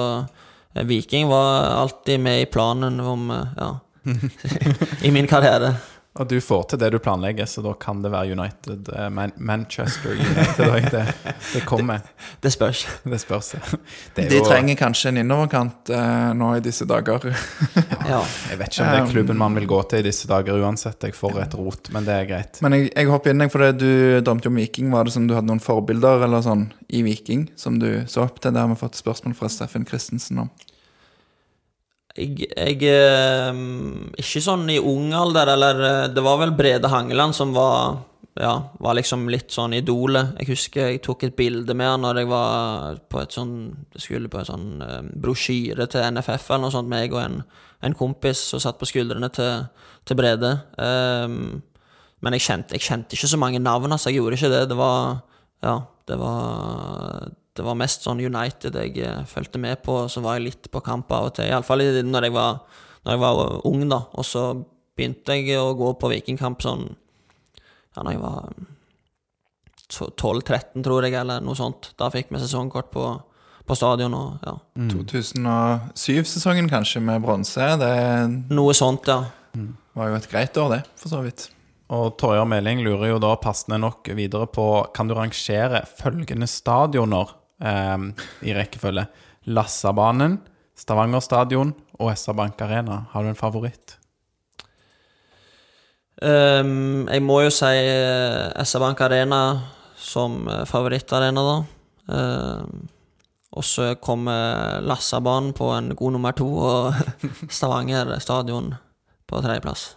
B: eh, Viking var alltid med i planen om Ja. I min karriere.
C: Og du får til det du planlegger, så da kan det være United. eh, Man Manchester United. Det, det kommer.
B: Det spørs.
C: Det spørs. Det
A: De
C: jo-
A: trenger kanskje en innoverkant eh, nå i disse dager.
B: Ja.
C: Jeg vet ikke om det er klubben man vil gå til i disse dager uansett. Jeg får et rot, men det er greit.
A: Men jeg, jeg hopper inn for det du drømte om Viking. Var det som du hadde noen forbilder eller sånn i Viking som du så opp til? Det har vi fått spørsmål fra Steffen Christensen om.
B: Jeg, jeg eh, Ikke sånn i ung alder, eller eh, Det var vel Brede Hangeland som var Ja, var liksom litt sånn idolet. Jeg husker jeg tok et bilde med han når jeg var på et sånn skulle på en sånn eh, brosjyre til NFF eller noe sånt, meg og en, en kompis som satt på skuldrene til, til Brede. Um, men jeg kjente, jeg kjente ikke så mange navn, altså. Jeg gjorde ikke det. Det var Ja, det var det var mest sånn United jeg eh, fulgte med på, så var jeg litt på kamp av og til. Iallfall når, jeg var- når jeg var ung, da. Og så begynte jeg å gå på vikingkamp sånn Ja, når jeg var 12-13, tror jeg, eller noe sånt. Da fikk vi sesongkort på, på stadion og ja.
A: 2007-sesongen kanskje med bronse. Det
B: Noe sånt, ja.
A: var jo et greit år, det, for så vidt.
C: Og Torjar Meling lurer jo da passende nok videre på Kan du rangere følgende stadioner eh, i rekkefølge? Lassabanen, Stavanger stadion og SR Bank Arena. Har du en favoritt?
B: Um, jeg må jo si uh, SR-Bank Arena som eh, favorittarena, da. Um, og så kommer Lassabanen på en god nummer to, og Stavanger stadion på tredjeplass.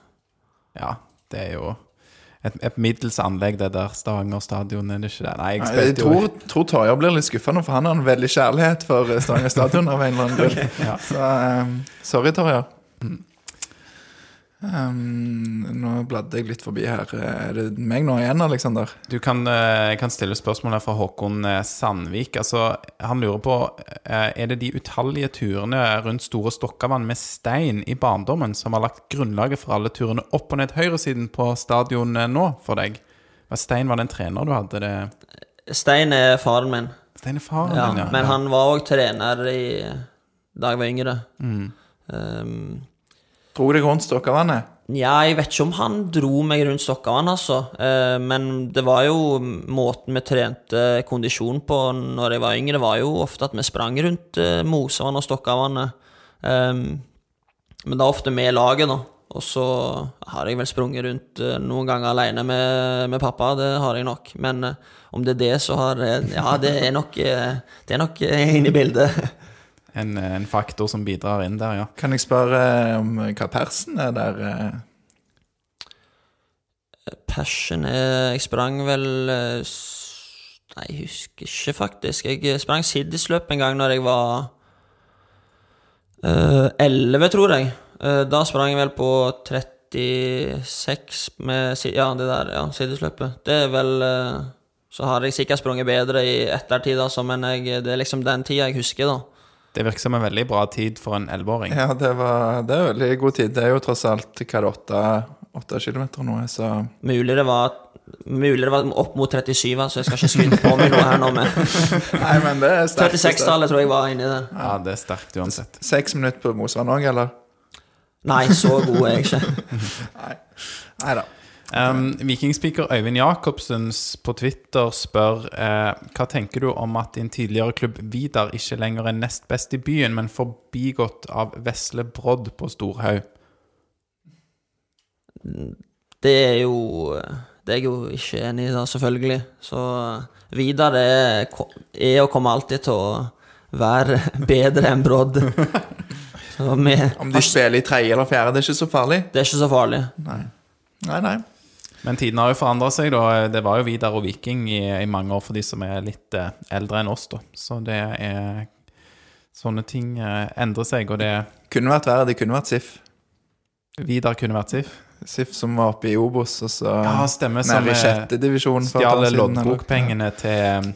C: Ja, det er jo et, et middels anlegg, det der Stavanger stadion, er det ikke det? Nei, jeg
A: Jeg
C: spilte jo
A: tror, tror Torjer blir litt skuffende, for han har en veldig kjærlighet for eh, Stavanger stadion av en eller annen grunn.
C: ja.
A: Så um, sorry, Torjer. Um, nå bladde jeg litt forbi her. Er det meg nå igjen, Aleksander?
C: Du kan, eh, kan stille spørsmål her fra Håkon eh, Sandvik. Altså, han lurer på eh, Er det de utallige turene rundt Store Stokkavann med stein i barndommen som har lagt grunnlaget for alle turene opp og ned høyresiden på stadion nå for deg? Hva Stein var den trener du hadde? Det
B: Stein er faren min,
C: Stein er faren
B: ja,
C: din, ja.
B: men
C: ja.
B: han var òg trener i, da jeg var yngre. Ehm,
A: Dro deg rundt Stokkavannet?
B: Ja, jeg vet ikke om han dro meg rundt Stokkavann, altså. Eh, men det var jo måten vi trente kondisjon på når jeg var yngre, det var jo ofte at vi sprang rundt eh, Mosevann og Stokkavannet. Men men da ofte med laget, da. Og så har jeg vel sprunget rundt eh, noen ganger alene med, med pappa, det har jeg nok. Men om det er det, så har Ja, det er nok, det er nok inne i bildet.
C: En, en faktor som bidrar inn der, ja.
A: Kan jeg spørre eh, om hva persen er der? Persen
B: Passion eh, Jeg sprang vel eh, Nei, jeg husker ikke, faktisk. Jeg eh, sprang Siddisløp en gang når jeg var elleve, 11, tror jeg. Eh, da sprang jeg vel på 36 med Ja, det der, ja, Siddisløpet. Det er vel eh, Så har jeg sikkert sprunget bedre i ettertid, altså, men jeg, det er liksom den tida jeg husker, da.
C: Det virker som en veldig bra tid for en elleveåring.
A: Ja, det, var, det er veldig god tid. Det er jo tross alt hva er det, åtte, kilometer nå, så
B: Mulig det var Mulig det var opp mot 37, så Jeg skal ikke skryte på meg noe her nå, men
A: Nei, men det er sterkt.
B: 36-tallet tror jeg var inni der.
C: Ja, det er sterkt uansett.
A: Seks minutter på Mosvann òg, eller?
B: Nei, så god er jeg ikke.
A: Nei da.
C: Um, Vikingspeaker Øyvind Jacobsen på Twitter spør eh, hva tenker du om at din tidligere klubb Vidar ikke lenger er nest best i byen, men forbigått av Vesle Brodd på Storhaug?
B: Det er jo Det er jeg jo ikke enig i, da, selvfølgelig. Så Vidar er, er og kommer alltid til å være bedre enn Brodd.
A: Om de spiller i tredje eller fjerde, det er ikke så farlig.
B: det er ikke så farlig.
A: Nei, nei.
C: Men tiden har jo forandra seg, da. Det var jo Vidar og Viking i, i mange år for de som er litt eh, eldre enn oss, da. Så det er Sånne ting eh, endrer seg, og det
A: Kunne vært verre. Det kunne vært SIF.
C: Vidar kunne vært SIF.
A: SIF som var oppe i Obos, og så
C: Ja, stemmer.
A: Nede i sjette divisjon.
C: stjal loddbokpengene til,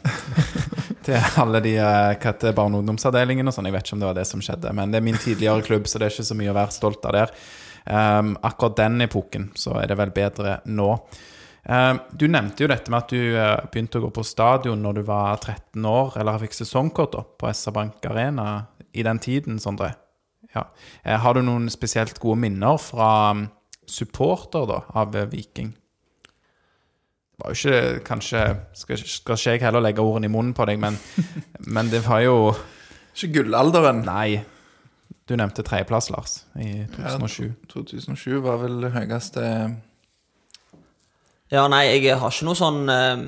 C: til alle de eh, barne- og ungdomsavdelingene og sånn. Jeg vet ikke om det var det som skjedde, men det er min tidligere klubb, så det er ikke så mye å være stolt av der. Um, akkurat den epoken så er det vel bedre nå. Um, du nevnte jo dette med at du uh, begynte å gå på stadion når du var 13 år, eller fikk sesongkort da, på SR Bank Arena i den tiden, Sondre. Ja. Uh, har du noen spesielt gode minner fra, supporter da, av eh, Viking. Det var jo ikke kanskje Skal, skal ikke jeg heller legge ordene i munnen på deg, men, men det var jo
A: Ikke gullalderen.
C: Nei. Du nevnte tredjeplass, Lars, i 2007.
A: Ja,
C: 2007.
A: 2007 var vel det høyeste
B: Ja, nei, jeg har ikke noe sånn eh,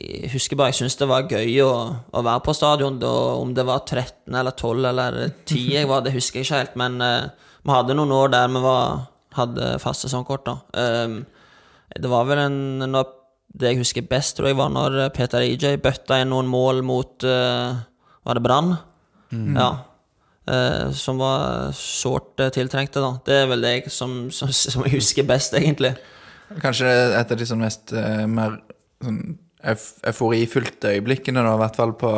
B: Jeg husker bare jeg syntes det var gøy å, å være på stadion. Da, om det var 13 eller 12 eller 10 jeg var, det husker jeg ikke helt. Men uh, vi hadde noen år der vi var, hadde fast sesongkort. da. Eh, det var vel en Det jeg husker best, tror jeg, var når Peter EJ bøtta inn noen mål mot uh, Var det Brann? Ja. Eh, som var sårt eh, tiltrengte, da. Det er vel det jeg som, som, som jeg husker best, egentlig.
A: Kanskje et av de sånn mest uh, mer sånn euforifylte øyeblikkene, da, i hvert fall på,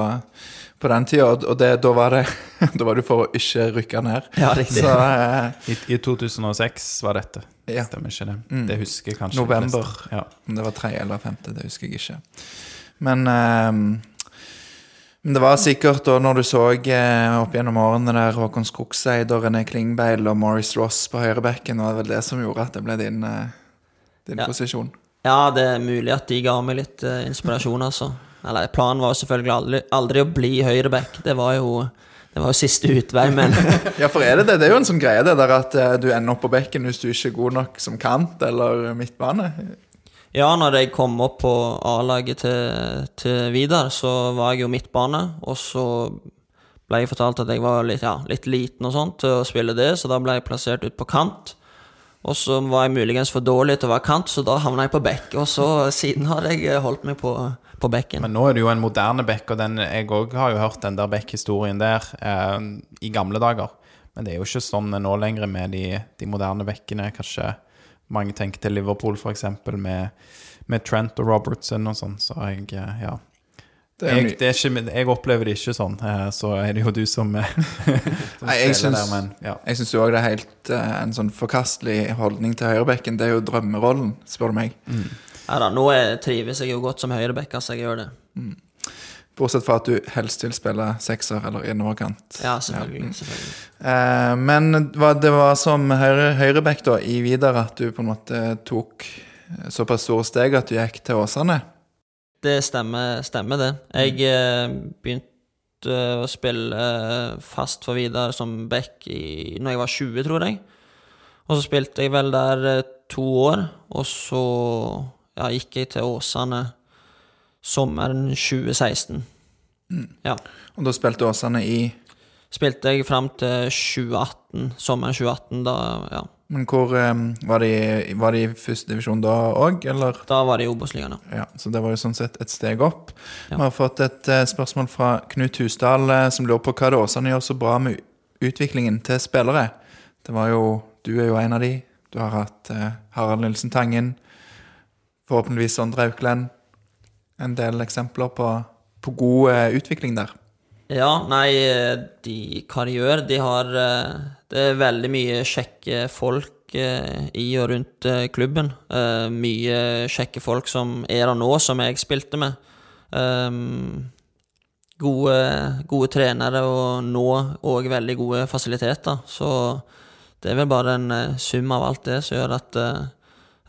A: på den tida. Og og det, da var det Da var du for å ikke rykke ned.
B: Ja, riktig.
A: Så
C: I, I 2006 var dette.
A: Ja.
C: Stemmer ikke det? Det husker kanskje
A: November.
C: Ja.
A: om det var tredje eller femte, det husker jeg ikke. Men eh, men det var sikkert da når du så eh, opp gjennom årene der Håkon Skogseid og René Klingbeil og Maurice Ross på høyrebekken, var det vel det som gjorde at det ble din, eh, din
B: Ja.
A: posisjon.
B: Ja, det er mulig at de ga meg litt eh, inspirasjon, altså. Eller planen var jo selvfølgelig aldri, aldri å bli høyreback. Det var jo det var jo siste utvei, men
A: Ja, for er det det? Det er jo en sånn greie det der at du ender opp på bekken hvis du ikke er god nok som kant eller midtbane.
B: Ja, når jeg kom opp på A-laget til, til Vidar, så var jeg jo midtbane, og så ble jeg fortalt at jeg var litt, ja, litt liten og sånt til å spille det, så da ble jeg plassert ut på kant. Og så var jeg muligens for dårlig til å være kant, så da havna jeg på bekk. Og så siden har jeg eh, holdt meg på, på bekken.
C: Men nå er det jo en moderne bekk, og den, jeg òg har jo hørt den der bekk-historien der eh, i gamle dager. Men det er jo ikke sånn nå lenger med de, de moderne bekkene. Kanskje mange tenker til Liverpool, eksempel, med, med Trent og Robertson og sånn. Så jeg, eh, ja.
A: Det er
C: Jeg, det er ikke, jeg opplever det ikke sånn, eh, så er det jo du som, eh, som
A: Nei, jeg syns-
C: der, men ja.
A: Jeg syns òg det er helt en sånn forkastelig holdning til høyrebekken. Det er jo drømmerollen, spør du meg.
B: Ja da, nå er, trives jeg jo godt som høyreback, altså. Jeg gjør det.
A: Bortsett fra at du helst vil spille sekser eller innoverkant.
B: Ja, selvfølgelig. selvfølgelig.
A: Eh, men det var som høyre, høyreback da, i Vidar at du på en måte tok såpass store steg at du gikk til Åsane.
B: Det stemmer, stemmer det. Jeg eh, begynte å spille eh, fast for Vidar som back i, når jeg var 20, tror jeg. Og så spilte jeg vel der to år, og så ja, gikk jeg til Åsane sommeren 2016. Ja.
A: Og da spilte Åsane i
B: Spilte jeg fram til 2018, sommeren 2018, da, ja.
A: Men hvor um, Var de, var de i første divisjon da òg, eller?
B: Da var de i Obos-ligaen, ja.
A: Ja, så det var jo sånn sett et steg opp.
B: Ja.
A: Vi har fått et uh, spørsmål fra Knut Husdal uh, som lurer på hva det Åsane gjør så bra med utviklingen til spillere. Det var jo Du er jo en av de. Du har hatt uh, Harald Nilsen Tangen. Forhåpentligvis Sondre Aukland. En del eksempler på, på god eh, utvikling der.
B: Ja, nei, de, hva de gjør De har eh, Det er veldig mye kjekke folk eh, i og rundt eh, klubben. Eh, Mye kjekke folk som er der nå, som jeg spilte med. Um, Gode, gode trenere og nå òg veldig gode fasiliteter. Så det er vel bare en eh, sum av alt det som gjør at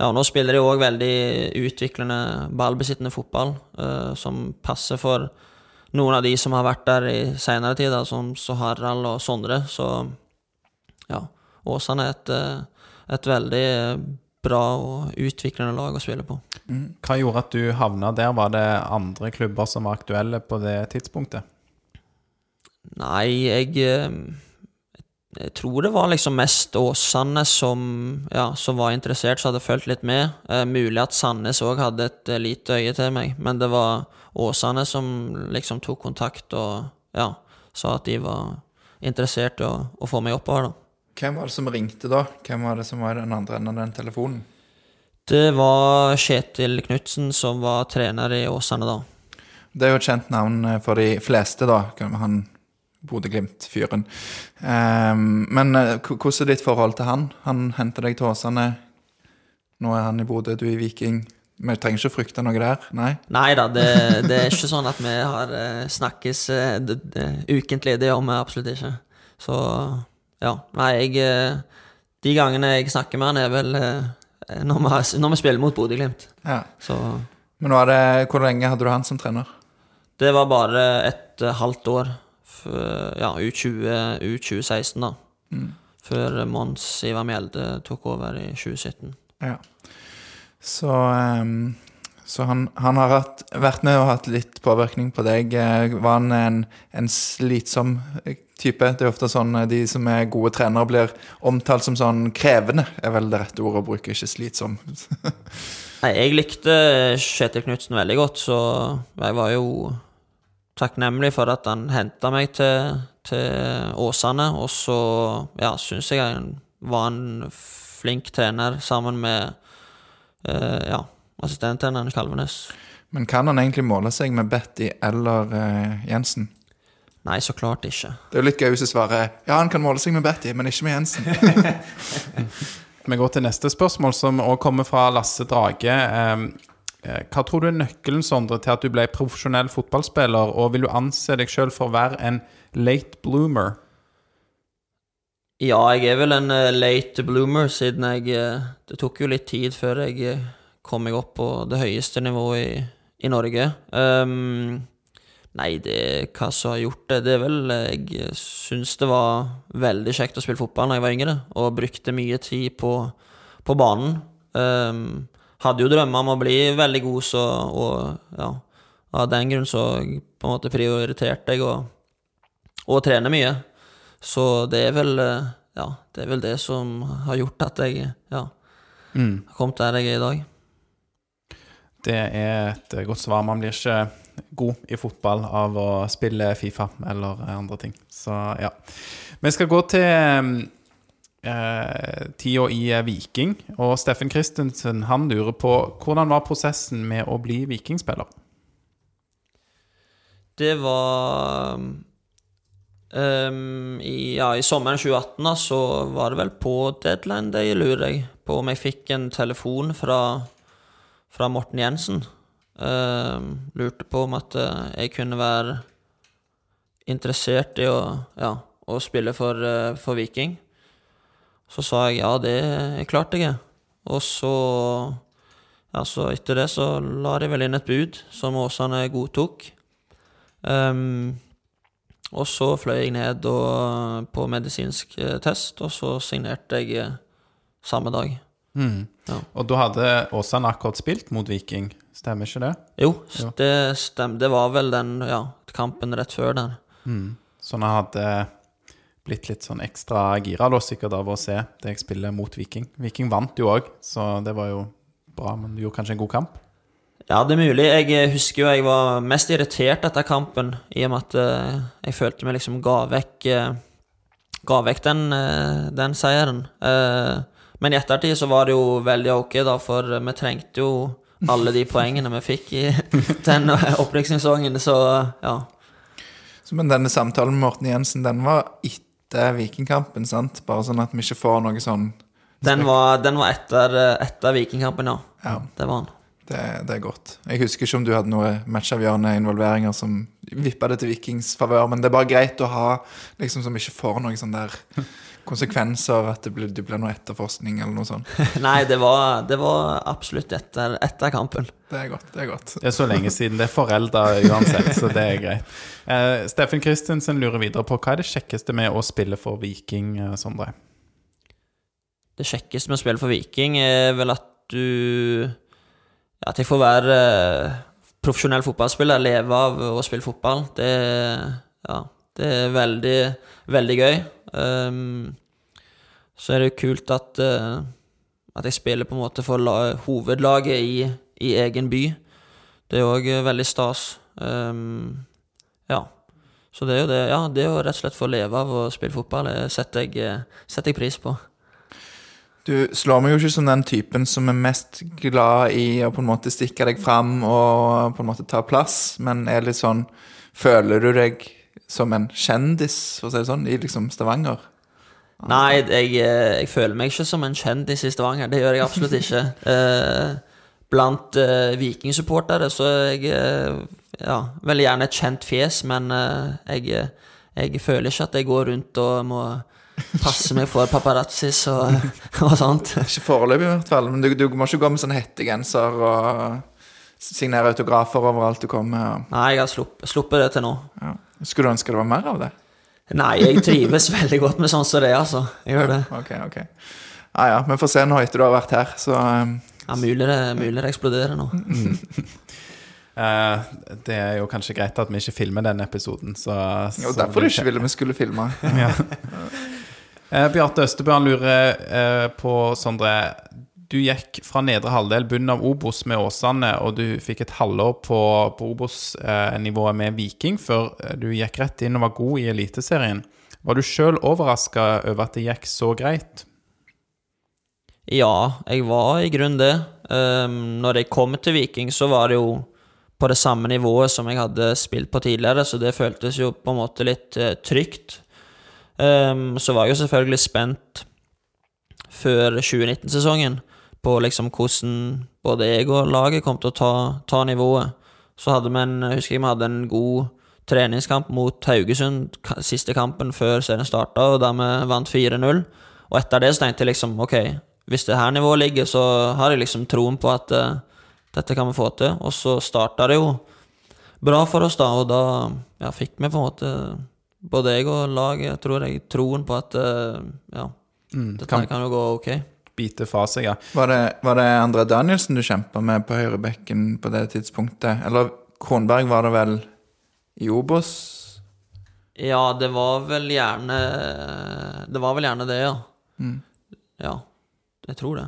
B: Ja, nå spiller de òg veldig utviklende, ballbesittende fotball, uh, som passer for noen av de som har vært der i seinere tid, som Harald og Sondre. Så ja, Åsane er et, eh, et veldig eh, bra og utviklende lag å spille på.
C: Hva gjorde at du havna der? Var det andre klubber som var aktuelle på det tidspunktet?
B: Nei, jeg Jeg tror det var liksom mest Åsane som, ja, som var interessert, som hadde fulgt litt med. Eh, mulig at Sandnes òg hadde et eh, lite øye til meg, men det var Åsane som liksom tok kontakt og ja, sa at de var interessert i å, å få meg oppover, da.
A: Hvem var det som ringte da? Hvem var det som var i den andre enden av den telefonen?
B: Det var Kjetil Knutsen som var trener i Åsane da.
A: Det er jo et kjent navn for de fleste, da. Han Bodø-Glimt-fyren. Um, men eh, hvordan er ditt forhold til han? Han henter deg til Åsane. Nå er han i Bodø, du er i Viking. Vi trenger ikke frykte noe der, nei?
B: Nei da, det, det er ikke sånn at vi har eh, snakkes det, d- d- ukentlig. Det gjør vi absolutt ikke. Så ja. Nei, jeg, eh, De gangene jeg snakker med han, er vel eh, når vi, når vi spiller mot Bodø-Glimt.
A: Ja.
B: Så
A: Men det, hvor lenge hadde du han som trener?
B: det var bare et eh, halvt år. Ja, U20, U2016, da. Før Mons Ivar Mjelde tok over i 2017.
A: Ja. Så, um, så han, han har hatt, vært med og hatt litt påvirkning på deg. Eh, Var han en, en slitsom eh, type? Det er ofte sånn eh, de som er gode trenere, blir omtalt som sånn krevende, er vel det rette ordet å bruke, ikke slitsom.
B: Nei, jeg likte Kjetil Knutsen veldig godt, så jeg var jo takknemlig for at han henta meg til, til Åsane. Og så ja, syns jeg han var en flink trener sammen med eh, ja, assistenttreneren Kalvenes.
A: Men kan han egentlig måle seg med Betty eller eh, Jensen?
B: Nei, så klart ikke.
A: Det er jo litt gøy hvis du svarer ja, han kan måle seg med Betty, men ikke med Jensen.
C: Vi går til neste spørsmål, som også kommer fra Lasse Drage. Eh, eh, Hva tror du er nøkkelen Sondre, til at du ble profesjonell fotballspiller, og vil du anse deg sjøl for å være en late bloomer?
B: Ja, jeg er vel en eh, late bloomer, siden jeg eh, Det tok jo litt tid før jeg eh, kom meg opp på det høyeste nivået i, i Norge. Um, nei, det hva som har gjort det Det er vel eh, Jeg syns det var veldig kjekt å spille fotball da jeg var yngre, og brukte mye tid på, på banen. Ehm, hadde jo drømmer om å bli veldig god, så Og ja, av den grunn så på en måte prioriterte jeg å, å trene mye. Så det er vel eh, Ja, det er vel det som har gjort at jeg ja, har kommet der jeg er i dag.
C: Det er et godt svar. Man blir ikke god i fotball av å spille Fifa eller andre ting. Så ja. Vi skal gå til eh, tida i eh, Viking. Og Steffen Christensen han lurer på hvordan var prosessen med å bli vikingspiller?
B: Det var um, i, Ja, i sommeren 2018 da, så var det vel på deadline day, lurer jeg på om jeg fikk en telefon fra, fra Morten Jensen. Um, lurte på om at eh, jeg kunne være interessert i å, ja, å spille for, eh, for Viking. Så sa jeg ja, det er klart jeg er. Og så ja, så etter det så la de vel inn et bud som Åsane godtok. Um, og så fløy jeg ned og, på medisinsk eh, test, og så signerte jeg eh, samme dag. Ja.
C: Og da hadde Åsane akkurat spilt mot Viking, stemmer ikke det?
B: Jo, det stemmer. Det var vel den ja, kampen rett før den. Mm.
C: Så han hadde blitt litt sånn ekstra gira da, sikkert av å se det jeg spiller mot Viking. Viking vant jo òg, så det var jo bra, men du gjorde kanskje en god kamp?
B: Ja, det er mulig. Jeg eh, husker jo jeg var mest irritert etter kampen, i og med at eh, jeg følte meg liksom ga vekk eh, Ga vekk den, den seieren. Eh, men i ettertid så var det jo veldig ok, da, for vi trengte jo alle de poengene vi fikk i den opprykksesongen, så ja.
A: Så, men denne samtalen med Morten Jensen, den var etter Vikingkampen, sant? Bare sånn at vi ikke får noe sånn
B: Den var, den var etter, eh, etter Vikingkampen, ja.
A: Ja.
B: Det var den.
A: Det, det er godt. Jeg husker ikke om du hadde noen matchavgjørende involveringer som vippa det til Vikings favør, men det er bare greit å ha liksom som ikke får noe sånn der konsekvenser, at det blir, det blir noe etterforskning eller noe sånt.
B: Nei, det var, det var absolutt etter, etter kampen.
A: Det er godt. det er godt.
C: Det er så lenge siden. Det er forelda uansett, så det er greit. Eh, Steffen Christensen lurer videre på hva er det kjekkeste med å spille for Viking, eh, Sondre?
B: Det kjekkeste med å spille for Viking er vel at du At jeg får være eh, profesjonell fotballspiller, leve av å spille fotball. Det, ja, det er veldig, veldig gøy. Um, så er det jo kult at, uh, at jeg spiller på en måte for la, hovedlaget i, i egen by. Det er òg veldig stas. Um, ja. Så det er jo det, ja, det er jo rett og slett for å leve av å spille fotball. Det setter jeg, eh, setter jeg pris på.
A: Du slår meg jo ikke som den typen som er mest glad i å på en måte stikke deg fram og på en måte ta plass, men er litt sånn Føler du deg som en kjendis, for å si det sånn, i liksom Stavanger?
B: Nei, jeg, eh, jeg føler meg ikke som en kjendis i Stavanger. Det gjør jeg absolutt ikke. Eh, Blant eh, vikingsupportere så er jeg eh, ja, veldig gjerne et kjent fjes, men eh, jeg, jeg føler ikke at jeg går rundt og må passe meg for paparazzis og, og sånt.
A: Ikke foreløpig, i hvert fall. Men du, du må ikke gå med sånn hettegenser og signere autografer overalt du kommer. Og,
B: Nei, jeg har slupp, sluppet det til nå.
A: ja. Skulle du ønske det var mer av det?
B: Nei, jeg trives veldig godt med sånn som det er, altså. Jeg gjør det.
A: Ok, ok. Ja, ja. Vi får se nå etter du har vært her, så um,
B: Ja, mulig det, mulig det eksploderer nå.
C: Uh, det er jo kanskje greit at vi ikke filmer den episoden, så,
A: Jo,
C: så
A: derfor du
C: vi-
A: ikke ville vi skulle filme.
C: uh, Bjarte Østebø lurer uh, på, Sondre Du gikk fra nedre halvdel, bunnen av Obos med Åsane, og du fikk et halvår på, på Obos-nivået med Viking før eh, du gikk rett inn og var god i Eliteserien. Var du sjøl overraska over at det gikk så greit?
B: Ja, jeg var i grunnen det. Um, når jeg kom til Viking, så var det jo på det samme nivået som jeg hadde spilt på tidligere, så det føltes jo på en måte litt uh, trygt. Um, så var jeg jo selvfølgelig spent før 2019-sesongen på liksom hvordan både jeg og laget kom til å ta, ta nivået. Så hadde vi en, jeg husker jeg vi hadde en god treningskamp mot Haugesund, siste kampen før serien starta, og der vi vant 4-0. Og etter det så tenkte jeg liksom ok, hvis det her nivået ligger, så har jeg liksom troen på at uh, dette kan vi få til. Og så starta det jo bra for oss, da, og da ja, fikk vi på en måte både jeg og laget, tror jeg, troen på at uh, ja, dette
C: kan-
B: kan jo gå ok.
C: Bite fra seg, ja.
A: Var det, var det André Danielsen du kjempa med på høyrebekken på det tidspunktet? Eller Kronberg var det vel i Obos?
B: Ja, det var vel gjerne Det var vel gjerne det, ja. Ja, jeg tror det.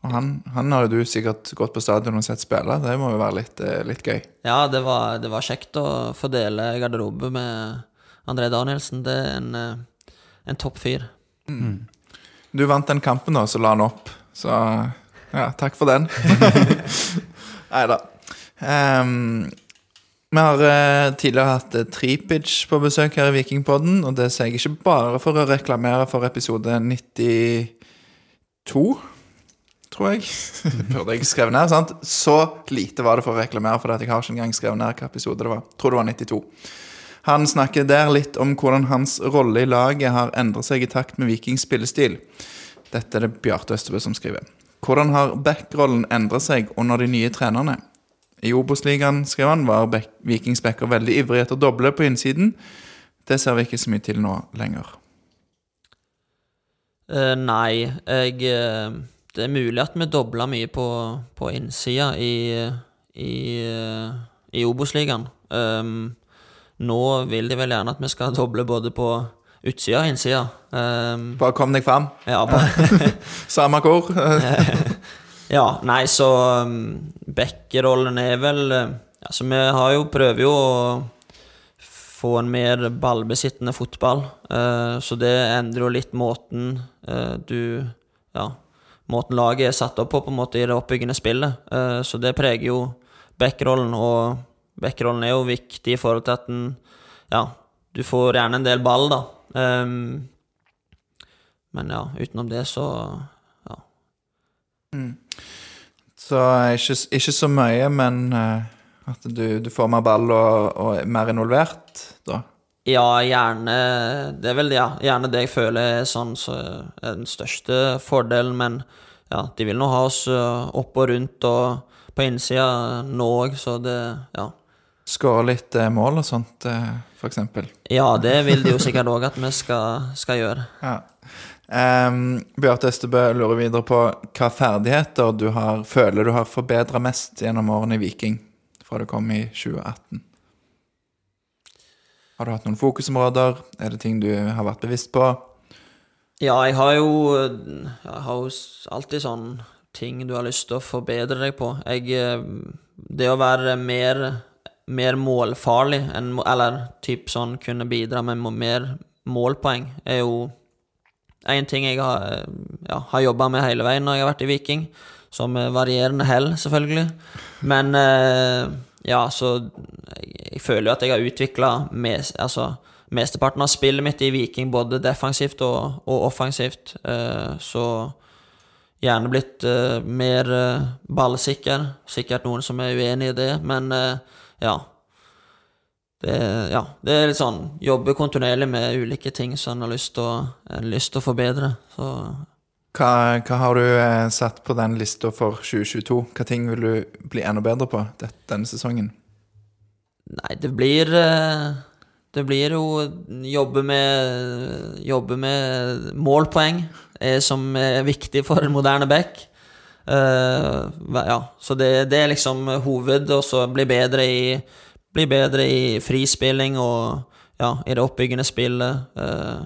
A: Og han, han har jo du sikkert gått på stadion og sett spille. Det må jo være litt, eh, litt gøy.
B: Ja, det var, det var kjekt å få dele garderobe med André Danielsen. Det er en, eh, en topp fyr.
A: Du vant den kampen, da, så la han opp. Så ja, takk for den. Nei da. vi har uh, tidligere hatt uh, Tripic på besøk her i Vikingpodden, og det sier jeg ikke bare for å reklamere for episode 92, tror jeg. Burde jeg skrevet ned, sant? Så lite var det for å reklamere for det at jeg har ikke engang skrevet ned hva episode det var. Tror det var 92. Han snakker der litt om hvordan hans rolle i laget har endret seg i takt med Vikings spillestil. Dette er det Bjarte Østebø som skriver. Hvordan har backrollen endret seg under de nye trenerne? I Obos-ligaen, skrev han, var back Vikings backer veldig ivrig etter å doble på innsiden. Det ser vi ikke så mye til nå lenger.
B: Uh, nei, jeg uh, Det er mulig at vi dobla mye på, på innsida i, i, uh, i Obos-ligaen. Um, nå vil de vel gjerne at vi skal doble både på utsida og innsida. Um,
A: Bare kom deg fram.
B: ja, bare,
A: Samme hvor.
B: Ja, nei, så um, Bekke-rollen er vel uh, Altså, vi har jo, prøver jo å få en mer ballbesittende fotball, uh, så det endrer jo litt måten uh, du Ja, måten laget er satt opp på, på en måte, i det oppbyggende spillet. Uh, så det preger jo Bekke-rollen, og Bekke-rollen er jo viktig i forhold til at den Ja, du får gjerne en del ball, da. Um, men ja, utenom det så ja,
A: Så ikke, ikke så mye, men uh, at du, du får mer ball og, og er mer involvert, da.
B: Ja, gjerne Det er vel ja, gjerne det jeg føler er sånn så er den største fordelen, men ja, de vil nå ha oss uh, opp og rundt og på innsida nå òg, så det Ja.
A: Skåre litt eh, mål og sånt, eh, eksempel.
B: Ja, det vil de jo sikkert òg at vi skal, skal gjøre.
A: Ja. Um, Bjarte Østebø lurer videre på hva ferdigheter du har, føler du har forbedra mest gjennom årene i Viking, fra du kom i 2018. Har du hatt noen fokusområder? Er det ting du har vært bevisst på?
B: Ja, jeg har jo Jeg har jo alltid sånn ting du har lyst til å forbedre deg på. Jeg eh, Det å være mer, mer målfarlig enn Eller typ sånn kunne bidra med mer målpoeng, er jo en ting jeg har, ja, har jobba med hele veien når jeg har vært i Viking. Som varierende hell, selvfølgelig. Men eh, ja, så jeg, føler jo at jeg har utvikla mes, altså, mesteparten av spillet mitt i Viking, både defensivt og, og offensivt. Eh, så gjerne blitt eh, mer ballsikker. Sikkert noen som er uenig i det, men ja. det, ja, det er litt sånn Jobbe kontinuerlig med ulike ting som en har lyst til å, forbedre. Så
A: Hva, hva har du eh, satt på den lista for 2022? Hva ting vil du bli enda bedre på det, denne sesongen?
B: Nei, det blir eh, Det blir jo jobbe med Jobbe med målpoeng, eh, som er viktig for en moderne back. Eh, ja, så det, det er liksom hoved, og så bli bedre i Bli bedre i frispilling og ja, i det oppbyggende spillet. eh,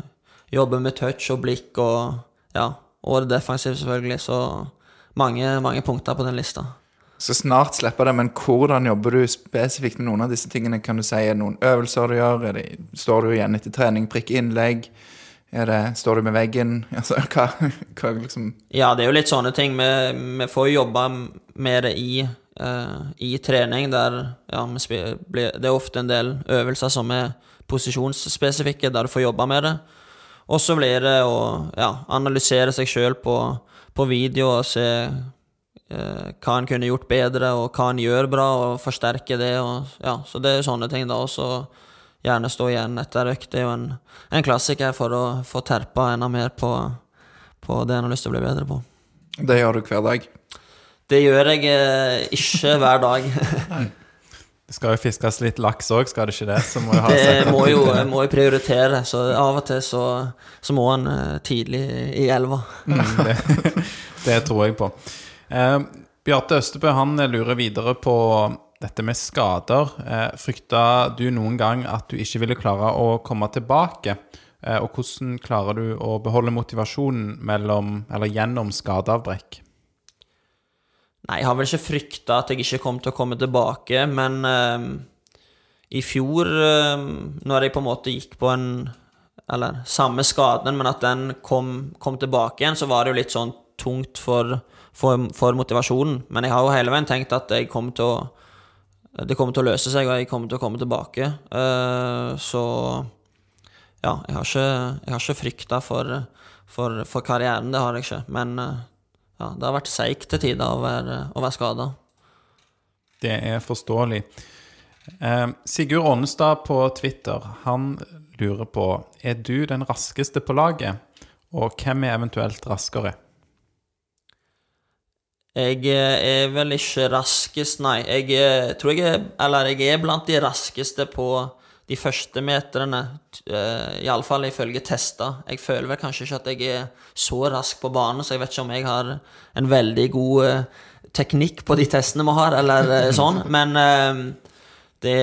B: jobbe med touch og blikk og ja, og det defensive, selvfølgelig. Så mange, mange punkter på den lista.
A: Så snart slipper det, men hvordan jobber du spesifikt med noen av disse tingene? Kan du si er det noen øvelser du gjør? Det, står du igjen etter trening, prikk innlegg? Er det, står du med veggen? Altså, hva, hva liksom
B: Ja, det er jo litt sånne ting. Vi, vi får jo jobbe med det i, uh, i trening, der ja, det er ofte en del øvelser som er posisjonsspesifikke, der du får jobbe med det. Og så blir det å ja, analysere seg sjøl på, på video og se uh, hva en kunne gjort bedre, og hva en gjør bra, og forsterke det. Og, ja, så det er sånne ting, da. Og gjerne stå igjen etter økt. Det er jo en, en klassiker for å få terpa enda mer på, på det en har lyst til å bli bedre på.
A: Det gjør du hver dag.
B: Det gjør jeg eh, ikke hver dag.
C: Det skal jo fiskes litt laks òg, skal det ikke det? Så må jeg ha
B: Det må jo, må jo prioritere, så av og til så, så må en eh, tidlig i elva.
C: Mm, det, det tror jeg på. Eh, Bjarte Østebø han lurer videre på dette med skader. Eh, frykta du noen gang at du ikke ville klare å komme tilbake? Eh, og hvordan klarer du å beholde motivasjonen mellom, eller gjennom skadeavbrekk?
B: Nei, jeg har vel ikke frykta at jeg ikke kom til å komme tilbake, men eh, i fjor, eh, når jeg på en måte gikk på en Eller samme skaden, men at den kom, kom tilbake igjen, så var det jo litt sånn tungt for, for, for motivasjonen. Men jeg har jo hele veien tenkt at jeg kom til å Det kommer til å løse seg, og jeg kommer til å komme tilbake. Eh, så ja, jeg har ikke, jeg ikke frykta for, for, for karrieren, det har jeg ikke. Men eh, ja, det har vært seigt til tider å være, å være skada.
C: Det er forståelig. Eh, Sigurd Ånestad på Twitter han lurer på Er du den raskeste på laget, og hvem er eventuelt raskere?
B: Jeg eh, er vel ikke raskest, nei. Jeg eh, tror jeg er Eller jeg er blant de raskeste på de første meterne, uh, iallfall ifølge tester. Jeg føler vel kanskje ikke at jeg er så rask på banen, så jeg vet ikke om jeg har en veldig god eh, teknikk på de testene vi har, eller eh, sånn. Men eh, det,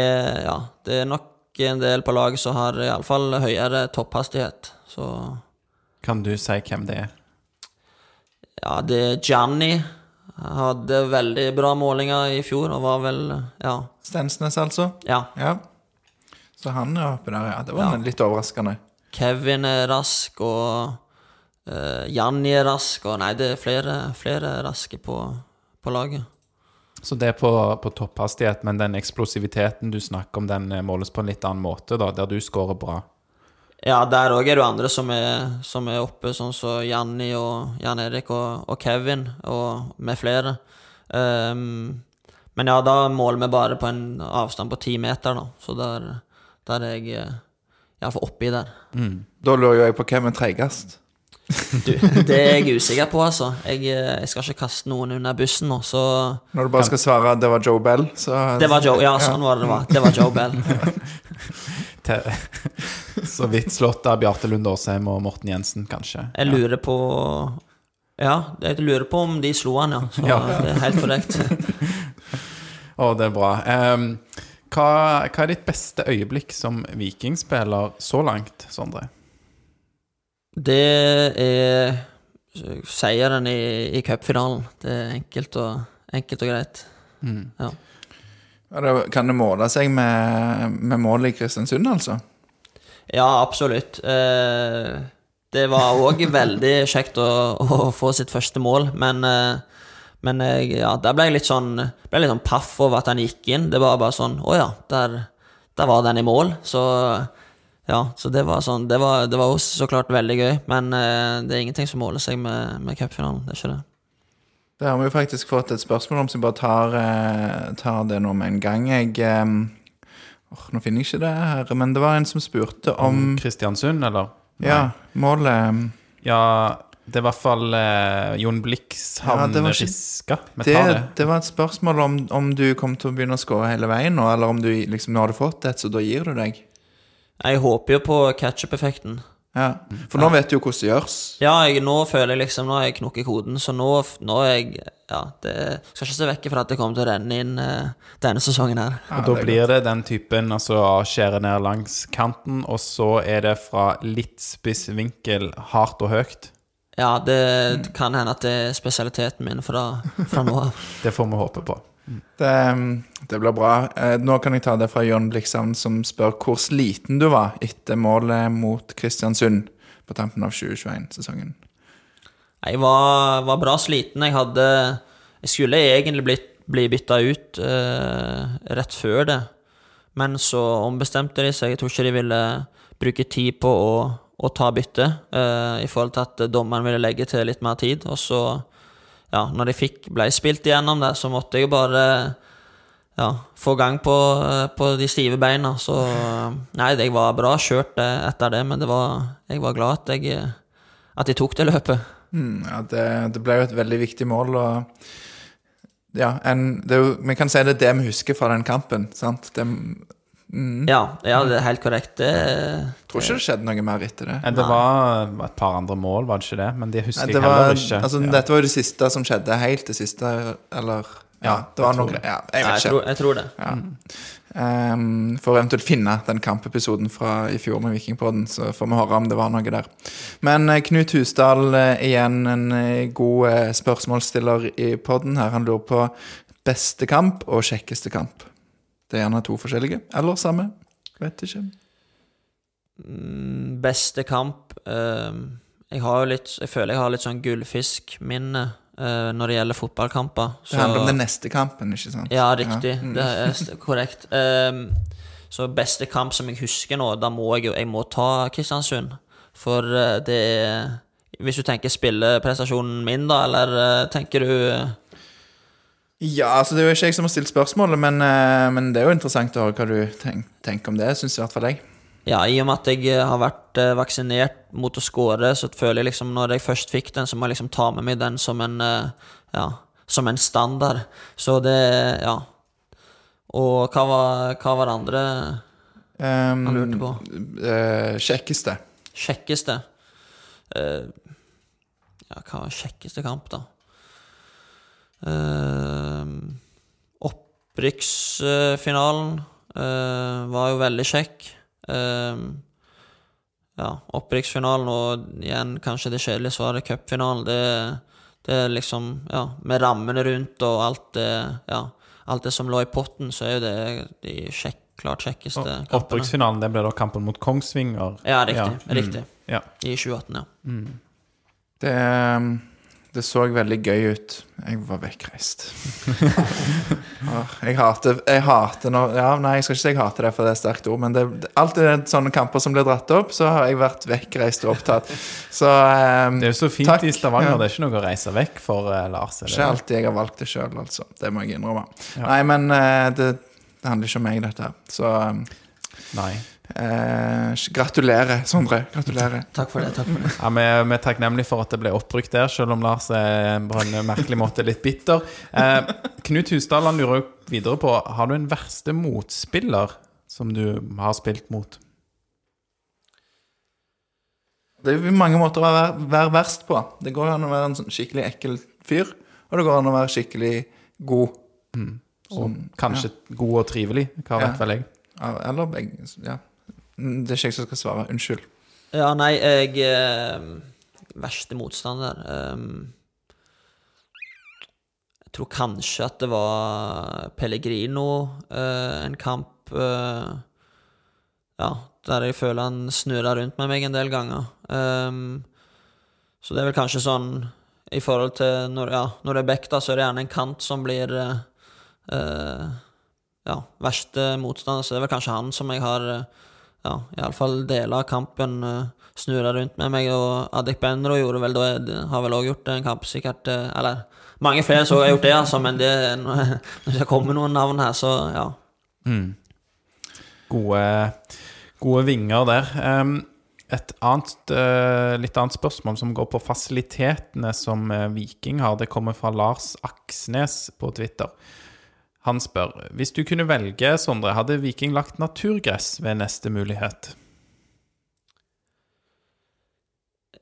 B: ja, det er nok en del på laget som har iallfall høyere topphastighet. Så
C: Kan du si hvem det er?
B: Ja, det er Gianni. Hadde veldig bra målinger i fjor og var vel Ja.
A: Stensnes, altså.
B: ja.
A: Ja. Så han er oppe der, ja. Det var
B: Ja.
A: litt overraskende.
B: Kevin er rask, og uh, Janni er rask, og nei, det er flere, flere raske på, på laget.
C: Så det er på, på topphastighet, men den eksplosiviteten du snakker om, den eh, måles på en litt annen måte, da, der du scorer bra.
B: Ja, der òg er det andre som er, som er oppe, sånn som Janni og Jan Erik og, og Kevin, og med flere. Um, men ja, da måler vi bare på en avstand på ti meter, da, så der, der er jeg eh, iallfall oppi der.
A: Da lurer jo jeg på hvem er treigest.
B: Du, det er jeg usikker på, altså. Jeg, eh, jeg skal ikke kaste noen under bussen nå, så
A: Når du bare skal svare at det var Joe Bell, så
B: Det var Joe, ja, sånn var det det var. Det var Joe Bell.
C: Så vidt slått av Bjarte Lund Åsheim og Morten Jensen, kanskje.
B: Jeg lurer på Ja, jeg lurer på om de slo han, ja. Så
C: Ja.
B: det er helt korrekt.
C: Å, det er bra. Um, hva, hva er ditt beste øyeblikk som vikingspiller så langt, Sondre?
B: Det er seieren i, i cupfinalen. Det er enkelt og, enkelt og greit. Ja.
A: Ja, Kan det måle seg med, med målet i Kristiansund, altså?
B: ja, absolutt. Eh, det var òg veldig kjekt å, å få sitt første mål, men eh, men jeg, ja, der ble jeg litt sånn Ble litt sånn paff over at han gikk inn. Det var bare sånn Å ja, der, der var den i mål. Så ja, så det var sånn Det var, det var også så klart veldig gøy, men eh, det er ingenting som måler seg med, med cupfinalen. Det er ikke det.
A: Det har vi jo faktisk fått et spørsmål om, så jeg bare tar, eh, tar det nå med en gang. Jeg, eh, Åh, Nå finner jeg ikke det her, men det var en som spurte om om
C: Kristiansund, eller?
A: Ja, målet
C: Ja, det er i hvert fall eh, Jon Blix
A: Ja,
C: Riska.
A: Det,
C: det.
A: det var et spørsmål om, om du kom til å begynne å skåre hele veien nå, eller om du liksom nå hadde fått et, så da gir du deg.
B: Jeg håper jo på catch-up-effekten.
A: Ja. For nå vet du jo hvordan det gjøres.
B: Ja, jeg, nå føler jeg liksom Nå har jeg knukket koden, så nå, nå er jeg Ja, det skal ikke se vekk fra at det kommer til å renne inn uh, denne sesongen her.
C: Og da blir det den typen altså skjære ned langs kanten, og så er det fra litt spiss vinkel, hardt og høyt.
B: Ja, det kan hende at det er spesialiteten min fra, fra nå av.
C: Det får vi håpe på.
A: Det, det blir bra. Eh, Nå kan jeg ta det fra Jørn Blikshavn, som spør hvor sliten du var etter målet mot Kristiansund på tampen av 2021-sesongen.
B: Jeg var, var bra sliten. Jeg hadde Jeg skulle egentlig blitt, bli bytta ut eh, rett før det, men så ombestemte de seg. Jeg tror ikke de ville bruke tid på å, å ta bytte, eh, i forhold til at dommeren ville legge til litt mer tid. Og så, ja, når de fikk, ble spilt igjennom det, så måtte jeg bare ja, få gang på, på de stive beina. Så nei, jeg var bra kjørt etter det, men det var, jeg var glad at jeg at de tok det løpet.
A: Mm, ja, det, det ble jo et veldig viktig mål. Og ja, en, jo, vi kan si det er det vi husker fra den kampen. sant? Det,
B: Ja, ja, det er helt korrekt. Det,
A: tror ikke det skjedde noe mer etter det.
C: Det var et par andre mål, var det ikke det? Men det husker
A: Nei,
C: jeg
A: det var,
C: heller ikke.
A: altså,
C: ja.
A: Dette var jo det siste som skjedde. Helt det siste, eller Ja,
C: Ja,
A: det var noe ja, Jeg
B: vet
A: vet
B: jeg,
A: ikke.
B: tror, jeg tror det.
A: Ja. Um, for eventuelt finne den kampepisoden fra i fjor med Vikingpodden, så får vi høre om det var noe der. Men eh, Knut Husdal, eh, igjen en eh, god spørsmålsstiller i podden her. Han lurer på beste kamp og kjekkeste kamp. Det er gjerne to forskjellige, eller samme. Vet ikke.
B: Mm, Beste kamp uh, Jeg har jo litt Jeg føler jeg har litt sånn gullfiskminne uh, når det gjelder fotballkamper.
A: Det handler om den neste kampen, ikke sant?
B: Ja, riktig.
A: Ja.
B: Det er korrekt. Uh, så beste kamp som jeg husker nå, da må jeg jo jeg må ta Kristiansund. For eh, det er Hvis du tenker spilleprestasjonen min, da, eller eh, tenker du
A: Ja, altså Det er jo ikke jeg som har stilt spørsmålet, men, eh, men det er jo interessant å høre hva du tenk, tenker om det, syns i hvert fall jeg.
B: Ja, i og med at jeg eh, har vært eh, vaksinert mot å score, så føler jeg liksom når jeg først fikk den, så må jeg liksom ta med meg den som en Ja, som en standard. Så det Ja. Og hva var, hva var det andre
A: Um,
B: han lurte på?
A: Uh, kjekkeste.
B: Kjekkeste Uh, Ja, hva var kjekkeste kamp, da? Uh, Opprykksfinalen eh, var jo veldig kjekk. Eh, ja, opprykksfinalen og igjen kanskje det kjedelige svaret, cupfinalen. Det, det er liksom Ja, med rammene rundt og alt det Ja, alt det som lå i potten, så er jo det de kjekk, klart kjekkeste kampene.
C: Opprykksfinalen det ble da kampen mot Kongsvinger.
B: Ja, riktig.
C: Ja, mm.
B: Riktig.
C: Ja.
B: I 2018, ja.
A: Det, det så veldig gøy ut. Jeg var vekkreist. Jeg hater Jeg hater når Ja, nei, jeg skal ikke si jeg hater det, for det er sterkt ord, men det, alltid er sånne kamper som blir dratt opp, så har jeg vært vekkreist og opptatt. Så um,
C: Det er jo så fint
A: Takk.
C: i Stavanger. Det er ikke noe å reise vekk for uh, Lars.
A: ikke alltid jeg har valgt det sjøl, altså. Det må jeg innrømme.
C: Ja.
A: Nei, men uh, det, det handler ikke om meg, dette her. Så um,
C: Nei.
A: Eh, gratulerer, Sondre. Gratulerer.
B: Takk for det. takk for det
C: Ja, vi, vi er takknemlige for at det ble oppbrukt der, selv om Lars er på en merkelig måte litt bitter. Eh, Knut Husdal han lurer videre på Har du en verste motspiller som du har spilt mot.
A: Det er mange måter å være, være verst på. Det går an å være en sånn skikkelig ekkel fyr, og det går an å være skikkelig god.
C: Og
A: Sånn,
C: kanskje god og trivelig. Hva
A: Ja.
C: vet vel jeg.
A: Eller begge. Ja. Det er ikke jeg som skal svare. Unnskyld.
B: Ja, nei, jeg eh, Verste motstander eh, Jeg tror kanskje at det var Pellegrino, eh, en kamp eh, Ja, der jeg føler han snurra rundt med meg en del ganger. Eh, så det er vel kanskje sånn i forhold til når, ja, når det er back, da, så er det gjerne en kant som blir eh, Ja, verste motstander. Så det er vel kanskje han som jeg har ja, iallfall deler av kampen uh, snurra rundt med meg, og Adik Benro gjorde vel da det Har vel òg gjort en kamp, sikkert eh, Eller mange flere så har gjort det, altså, men det, når det kommer noen navn her, så ja.
C: Gode, gode vinger der. Et annet, eh, litt annet spørsmål som går på fasilitetene som eh, Viking har. Det kommer fra Lars Aksnes på Twitter. Han spør hvis du kunne velge, Sondre, hadde Viking lagt naturgress ved neste mulighet?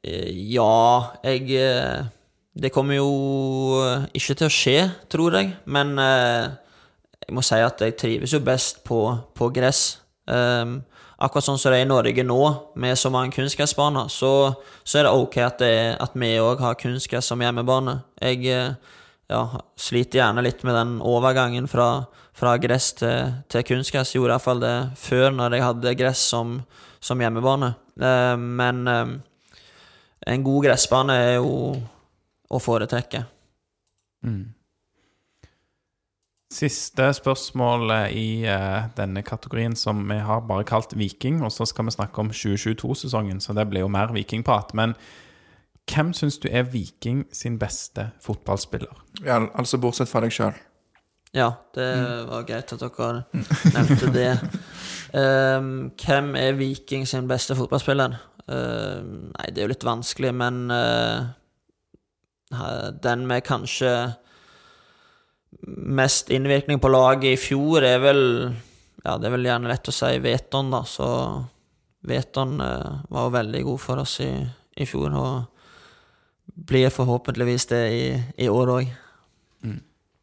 B: Eh, Ja, jeg eh, Det kommer jo eh, ikke til å skje, tror jeg. Men jeg må si at jeg trives jo best på, på gress. Ehm, akkurat sånn som det er i Norge nå, med så mange kunstgressbaner, så, så er det ok at, det, at vi òg har kunstgress som hjemmebane. Jeg ja, sliter gjerne litt med den overgangen fra, fra gress til, til kunstgress. Gjorde iallfall det før, når jeg hadde gress som, som hjemmebane. Eh, men eh, en god gressbane er jo å foretrekke.
C: Siste spørsmål i eh, denne kategorien som vi har bare kalt Viking, og så skal vi snakke om 2022-sesongen, så det blir jo mer vikingprat. Men hvem syns du er Viking sin beste fotballspiller?
A: Ja, altså bortsett fra deg sjøl.
B: Ja, det var greit at dere nevnte det. Um, hvem er Viking sin beste fotballspiller? Ehm, nei, det er jo litt vanskelig, men uh, den med kanskje mest innvirkning på laget i fjor er vel Ja, det er vel gjerne lett å si Veton, da. Så Veton uh, var jo veldig god for oss i, i fjor, og blir forhåpentligvis det i, i år òg.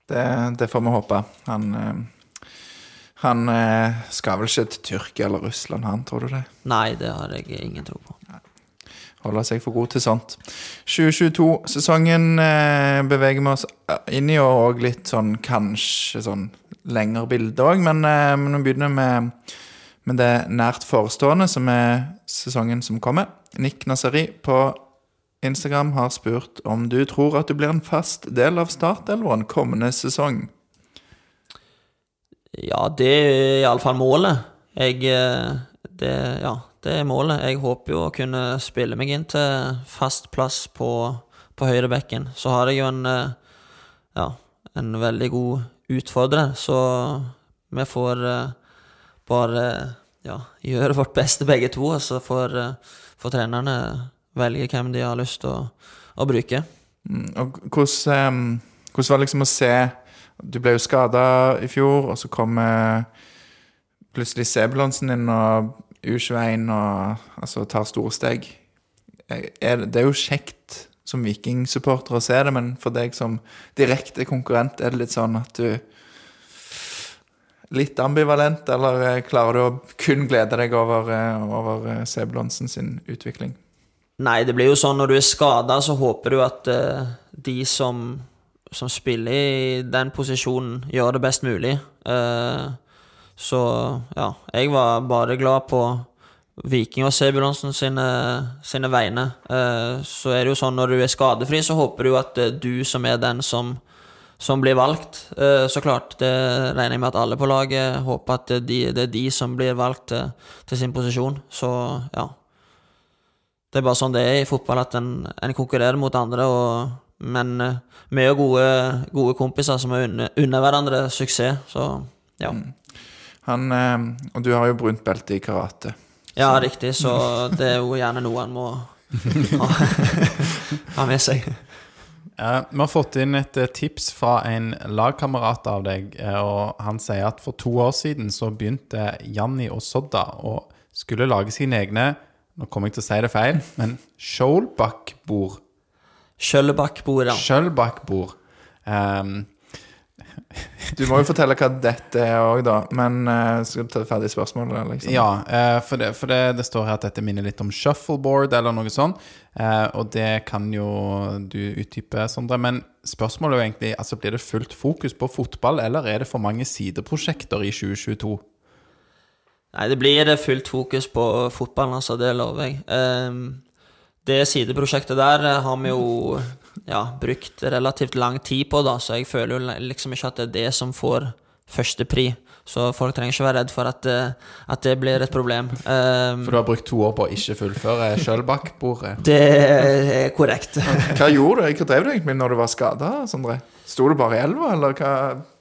A: Det, det får vi håpe. Han, eh, han eh, skal vel ikke til Tyrkia eller Russland, han, tror du det?
B: Nei, det har jeg ingen tro på.
A: Holder seg for god til sånt. 2022-sesongen eh, beveger vi oss inn i, og litt sånn kanskje sånn lengre bilde òg, men, eh, men vi begynner med, med det nært forestående, som er sesongen som kommer. Nick Nazari på Instagram har spurt om du tror at du blir en fast del av startelveren kommende sesong.
B: Ja, det er iallfall målet. Jeg eh, det, Ja, det er målet. Jeg håper jo å kunne spille meg inn til fast plass på, på høyrebekken. Så har jeg jo en eh, Ja, en veldig god utfordrer, så vi får eh, bare ja, gjøre vårt beste begge to, og så får, trenerne velge hvem de har lyst til å, å bruke.
A: Mm, Og hvordan, um, hvordan var det liksom å se Du ble jo skada i fjor, og så kommer plutselig Sebulonsen inn og U21 og altså, tar store steg. Er, det- er jo kjekt som Viking-supporter å se det, men for deg som direkte konkurrent, er det litt sånn at du Litt ambivalent, eller eh, klarer du å kun glede deg over, eh, over eh, Sebulonsen sin utvikling?
B: Nei, det blir jo sånn når du er skada, så håper du at uh, de som, som spiller i den posisjonen, gjør det best mulig. Uh, så ja, jeg var bare glad på Viking og Sebulonsen sine, sine vegne. Uh, så er det jo sånn når du er skadefri, så håper du at du som er den som, som blir valgt. Så klart, det regner jeg med at alle på laget håper at det de, det er de som blir valgt til, til sin posisjon. Så ja. Det er bare sånn det er i fotball, at en, en konkurrerer mot andre. Og, men eh, vi er jo gode, gode kompiser som er unner, unner hverandre suksess, så ja.
A: Han, eh, og du har jo brunt belte i karate.
B: Ja, riktig, så det er jo gjerne noe han må ha, ha med seg.
C: Eh, vi har fått inn et eh, tips fra en lagkamerat av deg, og han sier at for to år siden så begynte Janni og Sodda å skulle lage sine egne Nå kommer jeg til å si det feil, men Skjoldbakkbord.
B: Skjøllebakkbord, ja.
C: Skjølbakkbord. Um,
A: Du må jo fortelle hva dette er òg, da. Men uh, skal du ta ferdig spørsmålet? Liksom?
C: ja, uh, for, det, for det, det står her at dette minner litt om shuffleboard eller noe sånt. Uh, og det kan jo du utdype, Sondre. Men spørsmålet er jo egentlig altså blir det fullt fokus på fotball, eller er det for mange sideprosjekter i 2022?
B: Nei, det blir det fullt fokus på fotballen, altså, det lover jeg. Um, det sideprosjektet der eh, har vi jo ja, brukt relativt lang tid på, da, så jeg føler jo liksom ikke at det er det som får førstepri. Så folk trenger ikke være redd for at, det- at det blir et problem. Um,
C: For du har brukt to år på å ikke fullføre Skjølbakkbordet.
B: det er korrekt.
A: Hva gjorde du? Hva drev du egentlig med når du var skada, Sondre? Sto du bare i elva, eller hva?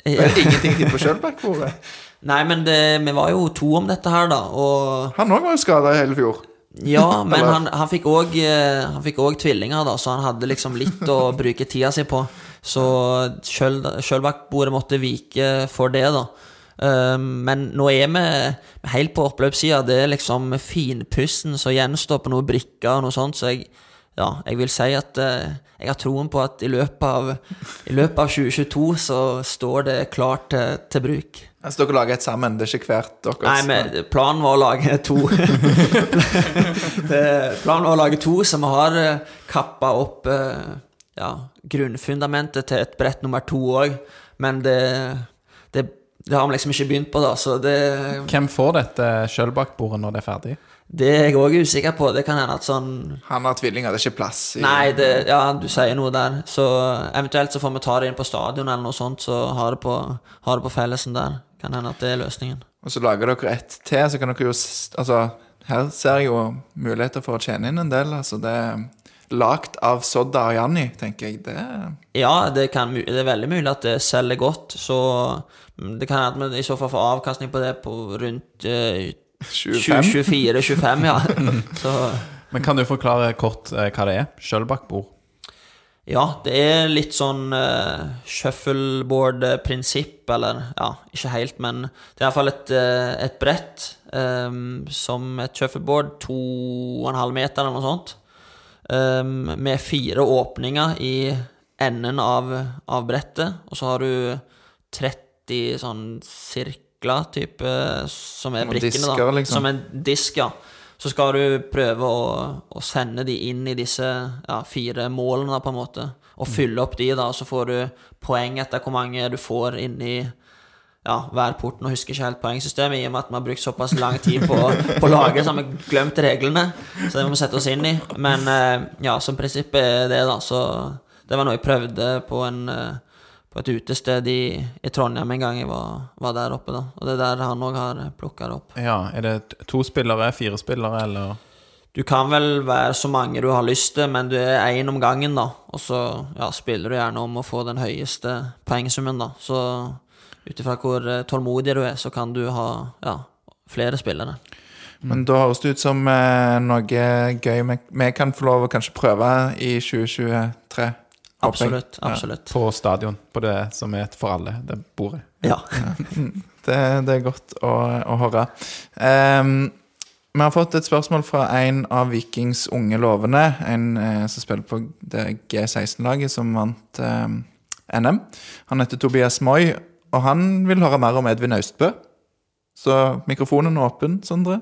A: Det er ingenting til på Skjølbakkbordet?
B: Nei, men det, vi var jo to om dette her, da, og
A: Han òg var jo skada i hele fjor.
B: Ja, men han, han fikk òg også tvillinger, da, så han hadde liksom litt å bruke tida si på. Så Sjølbakk-bordet måtte vike for det, da. Um, men nå er vi helt på oppløpssida. Det er liksom finpussen som gjenstår på noen brikker og noe sånt, så jeg ja, jeg vil si at eh, jeg har troen på at i løpet av, i løpet av 2022 så står det klart til, til bruk.
A: Så Dere lager et sammen, det er ikke hvert deres?
B: Nei, men planen var å lage to. planen var å lage to, så vi har eh, kappa opp eh, ja, grunnfundamentet til et brett nummer to òg. Men det, det, det har vi liksom ikke begynt på, da, så det
C: Hvem får dette sjølbakbordet når det er ferdig?
B: Det er jeg òg usikker på. Det kan hende at sånn
A: Han har tvillinger, det er ikke plass i
B: Nei, det, ja, du sier noe der. Så eventuelt så får vi ta det inn på stadion eller noe sånt, så har det på, har det på fellesen der. Kan hende at det er løsningen.
A: Og så lager dere ett til, så kan dere jo Altså, her ser jeg jo muligheter for å tjene inn en del. Altså, det er lagt av Sodda og Janni, tenker jeg. Det
B: Ja, det, kan, det er veldig mulig at det selger godt, så mm, det kan hende at vi i så fall får avkastning på det på rundt eh,
A: 25.
B: 24-25, ja. Så
C: Men kan du forklare kort eh, hva det er? Sjølbakkbord?
B: ja, det er litt sånn uh, shuffleboard-prinsipp, eller ja, ikke helt, men det er iallfall et, uh, et brett um, som et shuffleboard, to og en halv meter eller noe sånt, um, med fire åpninger i enden av, av brettet, og så har du 30 sånn sirkler, type, som er brikkene, da.
A: liksom.
B: Som en disk, ja. Så skal du prøve å, å sende de inn i disse ja, fire målene, da, på en måte. Og fylle opp de, da, og så får du poeng etter hvor mange du får inni ja, hver port. Nå husker jeg ikke helt poengsystemet, i og med at vi har brukt såpass lang tid på, på lage, så har vi glemt reglene. Så det må vi sette oss inn i. Men eh, ja, som prinsipp er det, da. Så det var noe jeg prøvde på en eh, på et utested i, i Trondheim en gang jeg var, var der oppe. da Og det er der han òg har plukka det opp.
C: Ja, er det to spillere, fire spillere, eller
B: Du kan vel være så mange du har lyst til, men du er én om gangen, da. Og så ja, spiller du gjerne om å få den høyeste poengsummen, da. Så ut ifra hvor eh, tålmodig du er, så kan du ha ja, flere spillere.
A: Men da høres det ut som eh, noe gøy vi, vi kan få lov å kanskje prøve i 2023.
B: Absolutt. absolutt.
C: på stadion? På det som er et for alle, det bordet?
B: Ja.
A: Det, det er godt å, å høre. Um, vi har fått et spørsmål fra en av Vikings unge lovende. En eh, som spiller på det G16-laget som vant eh, NM. Han heter Tobias Moi, og han vil høre mer om Edvin Austbø. Så mikrofonen er åpen, Sondre.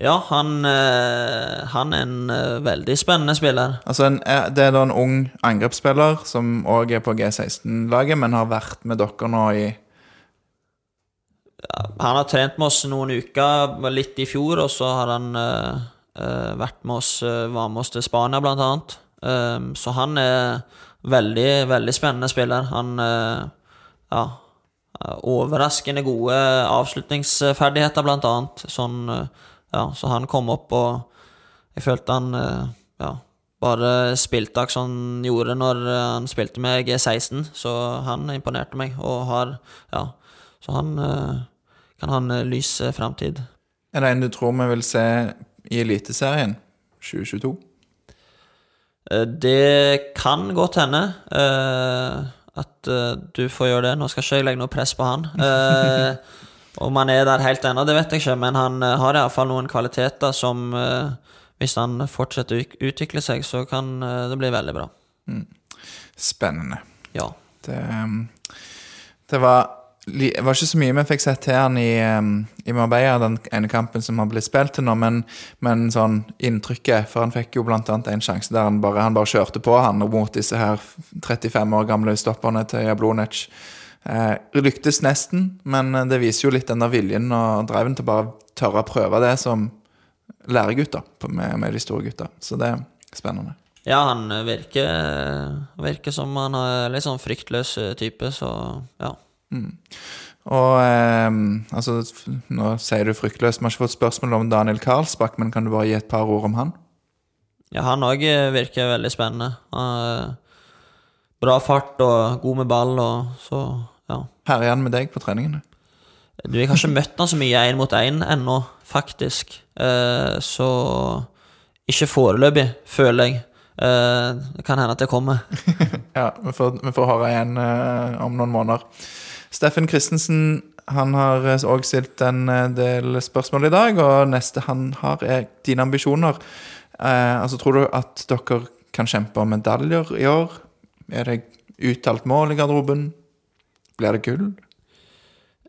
B: Ja, han, eh, han er en eh, veldig spennende spiller.
A: Altså en, eh, Det er da en ung angrepsspiller som òg er på G16-laget, men har vært med dere nå i
B: Han har trent med oss noen uker, litt i fjor, og så har han eh, vært med oss, var med oss til Spania, blant annet. Um, så han er veldig, veldig spennende spiller. Han uh, ja, overraskende gode avslutningsferdigheter, blant annet. Sånn, eh, ja, så han kom opp, og jeg følte han eh, ja, bare spilte som han gjorde når eh, han spilte med G16, så han imponerte meg, og har Ja, så han eh, kan ha en lys framtid.
A: Er det en du tror vi vil se i Eliteserien 2022?
B: Eh, Det kan godt hende at du får gjøre det. Nå skal ikke jeg legge noe press på han. Om han er der helt ennå, det vet jeg ikke, men han eh, har iallfall noen kvaliteter som eh, Hvis han fortsetter å utvikle seg, så kan eh, det bli veldig bra.
A: Spennende.
B: Ja.
A: Det, um, det var, det var ikke så mye vi fikk sett til han i, um, i Marbella, den ene kampen som har blitt spilt til nå, men, men sånn inntrykket For han fikk jo blant annet en sjanse der han bare, han bare kjørte på han mot disse her 35 år gamle stopperne til Jablonec. Eh, lyktes nesten, men det viser jo litt den der viljen og driven til bare tørre å prøve det som læregutter med, med de store gutta. Så det er spennende.
B: Ja, han virker, virker som han er litt sånn fryktløs eh, type, så ja.
A: Og eh, altså, Nå sier du fryktløs. Vi har ikke fått spørsmål om Daniel Karlsbakk, men kan du bare gi et par ord om han?
B: Ja, han òg virker veldig spennende. Bra fart og god med ball, og så.
A: Herjer han med deg på treningene?
B: Du, jeg har ikke møtt han så mye én mot én ennå, faktisk. Eh, så ikke foreløpig, føler jeg. Eh, det kan hende at det kommer.
A: Ja, vi får, vi får høre igjen eh, om noen måneder. Steffen Christensen han har òg stilt en eh, del spørsmål i dag, og neste han har, er dine ambisjoner. Eh, altså, Tror du at dere kan kjempe om medaljer i år? Er det uttalt mål i garderoben? Blir det gull?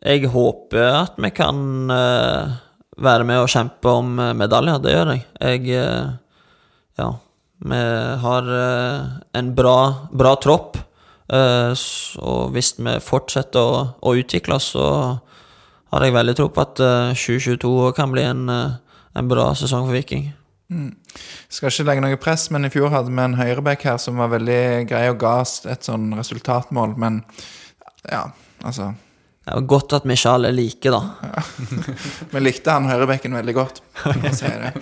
B: Jeg håper at vi kan uh, være med og kjempe om eh, medaljer. Det gjør jeg. Jeg uh, Ja. Vi har uh, en bra, bra tropp. eh, og hvis vi fortsetter å, å utvikle oss, så har jeg veldig tro på at eh, 2022 kan bli en, en bra sesong for Viking.
A: Skal ikke legge noe press, men i fjor hadde vi en høyreback her som var veldig grei og ga oss et sånn resultatmål, men ja, altså
B: Det jo godt at vi ikke alle er like, da.
A: Vi likte han høyrebekken veldig godt. for å si det.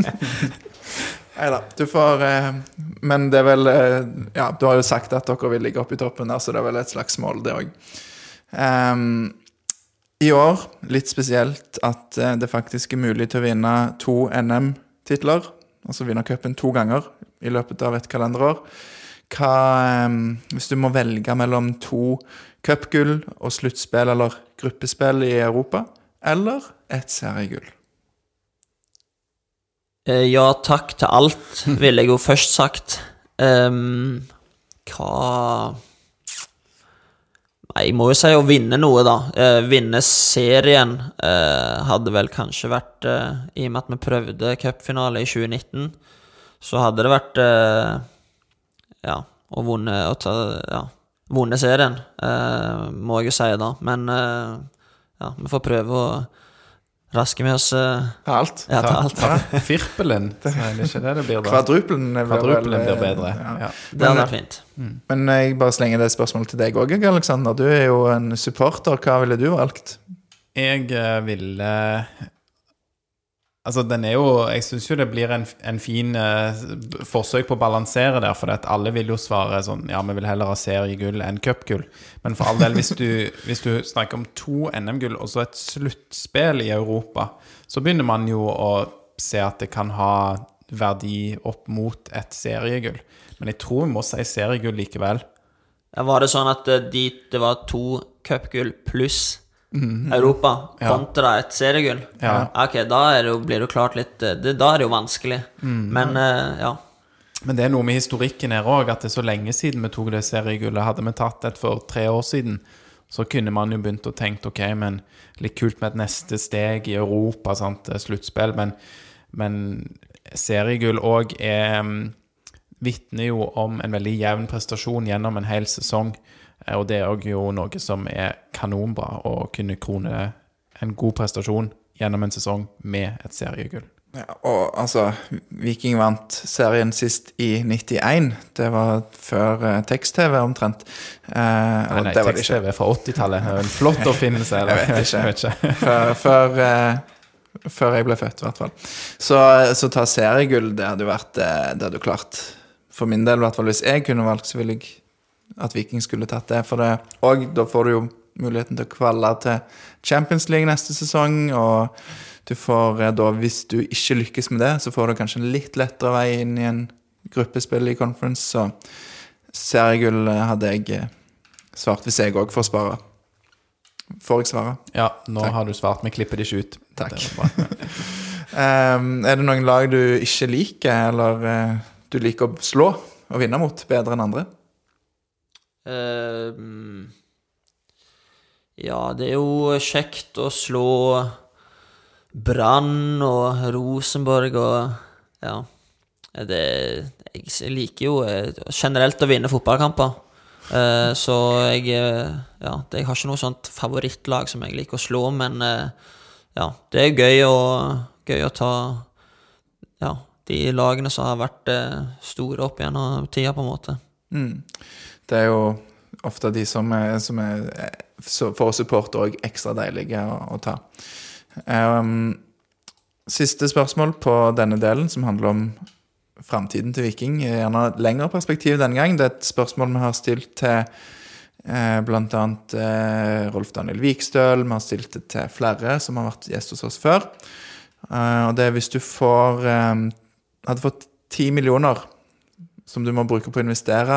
A: Ja. Da, du får eh, Men det er vel eh, Ja, du har jo sagt at dere vil ligge oppe i toppen der, så det er vel et slags mål, det òg. I år, litt spesielt, at eh, det faktisk er mulig til å vinne to NM-titler. Altså vinne cupen to ganger i løpet av et kalenderår. Hva, eh, hvis du må velge mellom to cupgull og sluttspill eller gruppespill i Europa, eller et seriegull?
B: Eh, Ja takk til alt, ville jeg jo først sagt. Um, hva Nei, jeg må jo si å vinne noe, da. Uh, vinne serien uh, hadde vel kanskje vært uh, I og med at vi prøvde cupfinale i 2019, så hadde det vært Ja, og vunnet, Ja, vunne serien, eh, må jeg jo si, da. Men eh, ja, vi får prøve å raske med oss eh,
A: Alt.
B: ja, ta alt.
C: Ta firpelen, så er ikke det det blir da.
A: Kvadrupelen blir
C: Kvadrupelen blir
A: eh,
C: bedre.
A: Ja.
C: Ja.
B: Det hadde vært fint.
A: Men jeg bare slenger det spørsmålet til deg òg, Aleksander. Du er jo en supporter. Hva ville du valgt?
C: Jeg eh, ville Altså, den er jo Jeg syns jo det blir en, en fin eh, forsøk på å balansere der, for alle vil jo svare sånn Ja, vi vil heller ha seriegull enn cupgull. Men for all del, hvis du, hvis du snakker om to NM-gull og så et sluttspill i Europa, så begynner man jo å se at det kan ha verdi opp mot et seriegull. Men jeg tror vi må si seriegull likevel.
B: Var det sånn at eh, de, det var to cupgull pluss Europa kontra et seriegull?
C: Ja.
B: Ok, da det jo, blir det jo klart litt eh, det, Da er det jo vanskelig. Men uh, ja.
C: Men det er noe med historikken her òg, at det er så lenge siden vi tok det seriegullet. Hadde vi tatt et for tre år siden, så kunne man jo begynt å tenke ok, men litt kult med et neste steg i Europa, sant, sluttspill, men, men seriegull òg er mm, Vitner jo om en veldig jevn prestasjon gjennom en hel sesong. Eh, Og det er òg jo noe som er kanonbra, å kunne krone en god prestasjon gjennom en sesong med et seriegull.
A: Ja, og altså, Viking vant serien sist i 91. Det var før eh, tekst-TV, omtrent. Eh,
C: Nei, nei, tekst-TV fra 80-tallet. Det er En flott oppfinnelse. Eller?
A: Jeg vet ikke.
C: Jeg vet ikke.
A: Før, før, eh, før jeg ble født, i hvert fall. Så, så ta seriegull, det hadde vært eh, Det hadde klart For min del, i hvert fall hvis jeg kunne valgt, så ville jeg at Viking skulle tatt det. For det. Og da får du jo muligheten til å kvalle til Champions League neste sesong. Og du får eh, da, hvis du ikke lykkes med det, så får du kanskje en litt lettere vei inn i en gruppespill i conference. Så seriegull hadde jeg eh, svart hvis jeg òg får spare. Får jeg svare?
C: Ja, nå har du svart. Vi klipper det ikke ut.
A: Takk.
C: Det.
A: Ehm, er det noen lag du ikke liker, eller uh, du liker å slå og vinne mot bedre enn andre?
B: Eh, ja, det er jo kjekt å slå Brann og Rosenborg og Ja. Det, jeg liker jo eh, generelt å vinne fotballkamper. Eh, så jeg eh, Ja, jeg har ikke noe sånt favorittlag som jeg liker å slå, men eh, ja, det er gøy å, gøy å ta Ja, de lagene som har vært eh, store opp gjennom tida, på en måte.
A: Mm. Det er jo ofte de som er, som er for support òg ekstra deilige å, å ta. Um, siste spørsmål på denne delen, som handler om framtiden til Viking. Gjerne lengre perspektiv denne gang. Det er et spørsmål vi har stilt til Eh, annet eh, Rolf Daniel Vikstøl. Vi har stilt det til flere som har vært gjest hos oss før. Uh, og det er hvis du får eh, Hadde fått ti millioner som du må bruke på å investere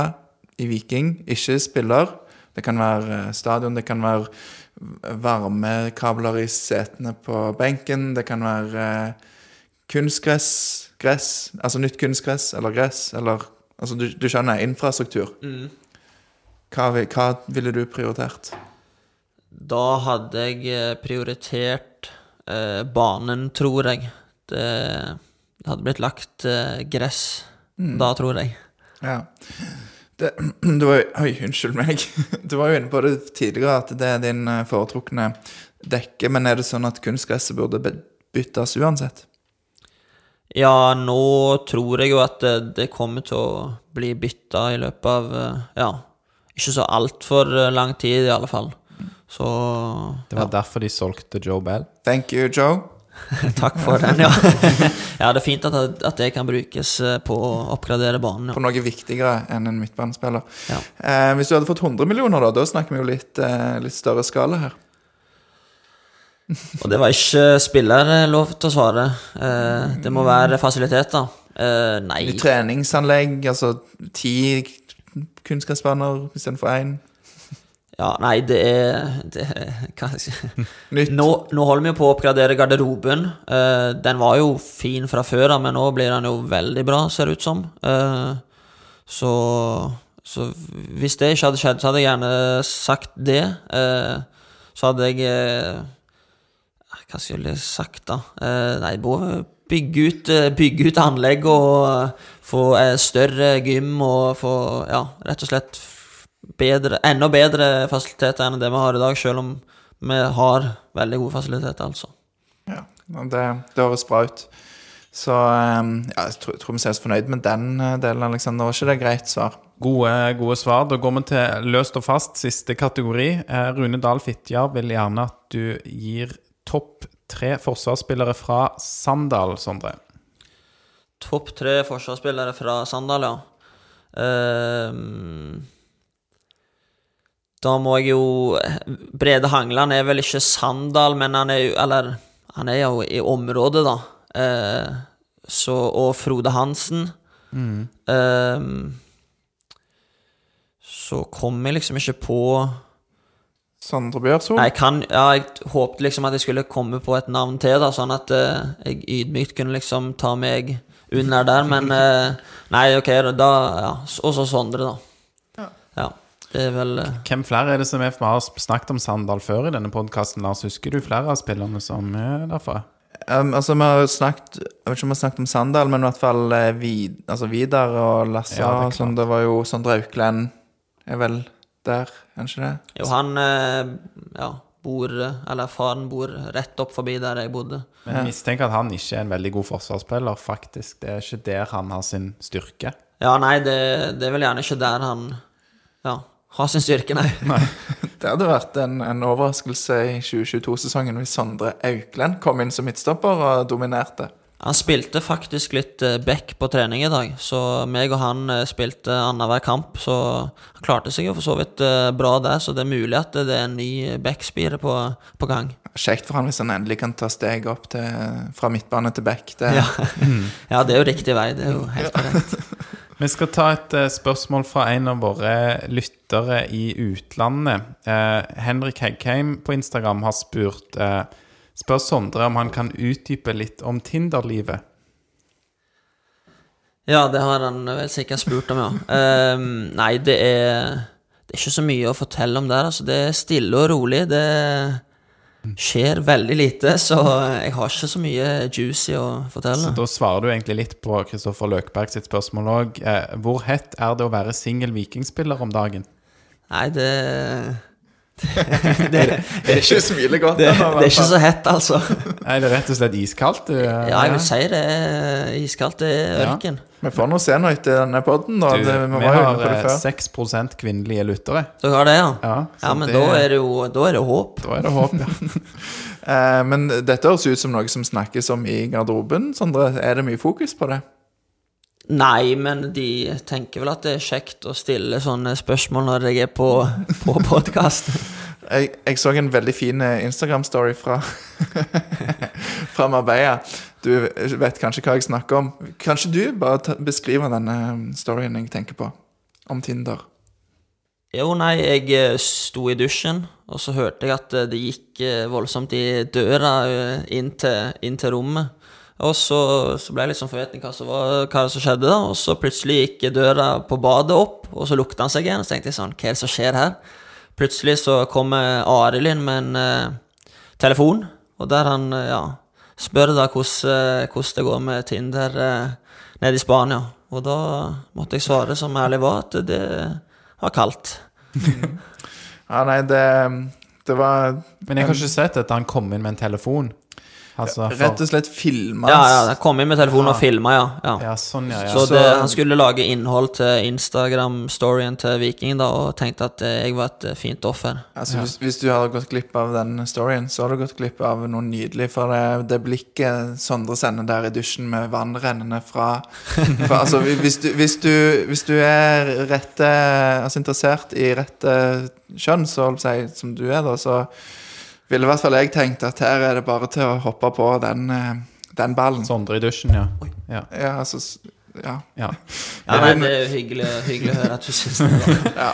A: i Viking, ikke spiller. Det kan være eh, stadion, det kan være varmekabler i setene på benken, det kan være eh, kunstgress, gress, altså nytt kunstgress eller gress, eller Altså, du, du skjønner, infrastruktur. Hva, hva ville du prioritert?
B: Da hadde jeg eh, prioritert eh, banen, tror jeg. Det, det hadde blitt lagt eh, gress da, tror jeg.
A: Ja. Det, du var Oi, unnskyld meg. Du var jo inne på det tidligere, at det er din eh, foretrukne dekke. Men er det sånn at kunstgresset burde byttes uansett?
B: Ja, nå tror jeg jo at det, det kommer til å bli bytta i løpet av eh, Ja, ikke så altfor lang tid, i alle fall. Så
C: Det var derfor de solgte Joe Bell.
A: Thank you, Joe.
B: takk for den, ja. ja, det er fint at, at det kan brukes eh, på å oppgradere banen.
A: På noe viktigere enn en midtbanespiller.
B: Ja.
A: Eh, hvis du hadde fått 100 millioner, da, da snakker vi jo litt, eh, litt større skala her.
B: Og det var ikke spiller eh, lov til å svare. Eh, det må være fasiliteter. Eh, nei.
A: I treningsanlegg, altså ti kunnskapsbaner istedenfor én.
B: Ja, nei, det er, det er si
A: Nytt.
B: Nå, nå holder vi på å oppgradere garderoben. Uh, den var jo fin fra før av, men nå blir den jo veldig bra, ser det ut som. Uh, så, så hvis det ikke hadde skjedd, så hadde jeg gjerne sagt det. Uh, så hadde jeg Hva skulle jeg sagt, da? Nei, både bygge ut, bygge ut anlegg og få større gym og få Ja, rett og slett bedre, enda bedre fasiliteter enn det vi har i dag, selv om vi har veldig gode fasiliteter, altså.
A: Ja, det, det høres bra ut. Så eh, ja, jeg tror, tror vi ser oss fornøyd med den eh, delen, Alexander. Var ikke det greit svar?
C: Gode, gode svar. Da går vi til løst og fast, siste kategori. Eh, Rune Dahl Fitjar vil gjerne at du gir topp tre forsvarsspillere fra Sandal, Sondre.
B: Topp tre forsvarsspillere fra Sandal, ja. Ehm, da må jeg jo Brede Hangland er vel ikke Sandal, men han er jo Eller han er jo i området, da. Eh, så Og Frode Hansen. Ehm, så kom jeg liksom ikke på
A: Sondre Bjørsvold?
B: Nei, jeg kan Ja, jeg håpet liksom at jeg skulle komme på et navn til, da, sånn at eh, jeg ydmykt kunne liksom ta meg under der, men eh, Nei, ok, da Ja. Og så Sondre, da. Ja. Det er vel eh,
C: Hvem flere er det som er Vi har snakket om Sandal før i denne podkasten, Lars. Husker du flere av spillerne som er derfra?
A: Um, altså, vi har snakket Jeg vet ikke om vi har snakket om Sandal, men i hvert fall eh, Vid, altså Vidar og Lasse.
C: Ja, det
A: sånn, det var jo Sondre Auklend er vel der, er ikke det?
B: Jo, han eh, ja, bor Eller faren bor rett opp forbi der jeg bodde.
C: Men jeg mistenker at han ikke er en veldig god forsvarsspiller, faktisk. Det er ikke der han har sin styrke.
B: Ja, nei, det, det er vel gjerne ikke der han ja, har sin styrke, nei.
A: Det hadde vært en, en overraskelse i 2022-sesongen hvis Sondre Auklend kom inn som midtstopper og dominerte.
B: Han spilte faktisk litt eh, back på trening i dag, så meg og han eh, spilte annenhver kamp. Så han klarte seg jo for så vidt eh, bra der, så det er mulig at det er en ny backspire på, på gang.
A: Kjekt for han hvis han endelig kan ta steget opp til, fra midtbane til back. Det,
B: Ja. ja, det er jo riktig vei. Det er jo helt korrekt.
C: Vi skal ta et eh, spørsmål fra en av våre lyttere i utlandet. Eh, Henrik Heggheim på Instagram har spurt eh, Spør Sondre om han kan utdype litt om Tinder-livet.
B: Ja, det har han vel sikkert spurt om, ja. Um, nei, det er Det er ikke så mye å fortelle om der. Altså, det er stille og rolig. Det skjer veldig lite, så jeg har ikke så mye juicy å fortelle.
C: Så da svarer du egentlig litt på Kristoffer Løkberg sitt spørsmål òg. Eh, hvor hett er det å være singel vikingspiller om dagen?
B: Nei, det
A: det er ikke smiler godt.
B: det,
A: da,
B: det er ikke så hett, altså.
C: Nei, det er rett og slett iskaldt. du, eh,
B: Ja, jeg vil si det er iskaldt. Det er
C: Ja.
B: ørken.
A: Vi får nå se noe etter denne det, vi
C: vi
A: var
C: har
A: på det
C: eh, 6 kvinnelige lyttere.
B: Dere har det, ja?
C: Ja,
B: Ja, men
C: det-
B: da er det jo Da er det håp.
C: Da er det håp, ja.
A: Eh, men dette høres ut som noe som snakkes om i garderoben. Sondre, er det mye fokus på det?
B: Nei, men de tenker vel at det er kjekt å stille sånne spørsmål når jeg er på, på podkast.
A: Jeg, jeg så en veldig fin eh, Instagram-story fra, fra Marbella. Du vet kanskje hva jeg snakker om. Kanskje du bare beskriver denne storyen jeg tenker på, om Tinder?
B: Jo, nei, jeg eh, sto i dusjen, og så hørte jeg at eh, det gikk eh, voldsomt i døra eh, inn til, inn til rommet. Og så, så ble jeg litt sånn forventning hva som, var, hva som skjedde, da. Og så plutselig gikk døra på badet opp, og så lukta han seg igjen. Og så tenkte jeg sånn, hva er det som skjer her? Plutselig så kommer Arild inn med en eh, telefon, og der han eh, ja, spør da hvordan, eh, hvordan det går med Tinder eh, nede i Spania. Og da måtte jeg svare som ærlig var, at det var kaldt.
A: Ja, nei, det, det var
C: Men jeg har ikke sett at han kom inn med en telefon. Altså, for,
A: rett og slett filma
B: Ja, ja, jeg kom inn med telefonen og filma, ja. ja.
C: Ja, sånn, ja. ja.
B: Så det, han skulle lage innhold til Instagram-storyen til Viking, da, og tenkte at eh, jeg var et eh, fint offer.
A: Altså, hvis, hvis du hadde gått glipp av den storyen, så har du gått glipp av noe nydelig. For det, det blikket Sondre sender der i dusjen med vann rennende fra, fra altså, hvis, du, hvis, du, hvis du er rette, altså interessert i rette kjønn, så som du er, da, så ville i hvert fall jeg tenkt at her er det bare til å hoppe på den, eh, den ballen.
C: Sondre i dusjen, ja. ja.
A: Ja, altså, ja.
C: ja.
B: Ja, nei, det er hyggelig, hyggelig å høre at du syns det.
A: ja.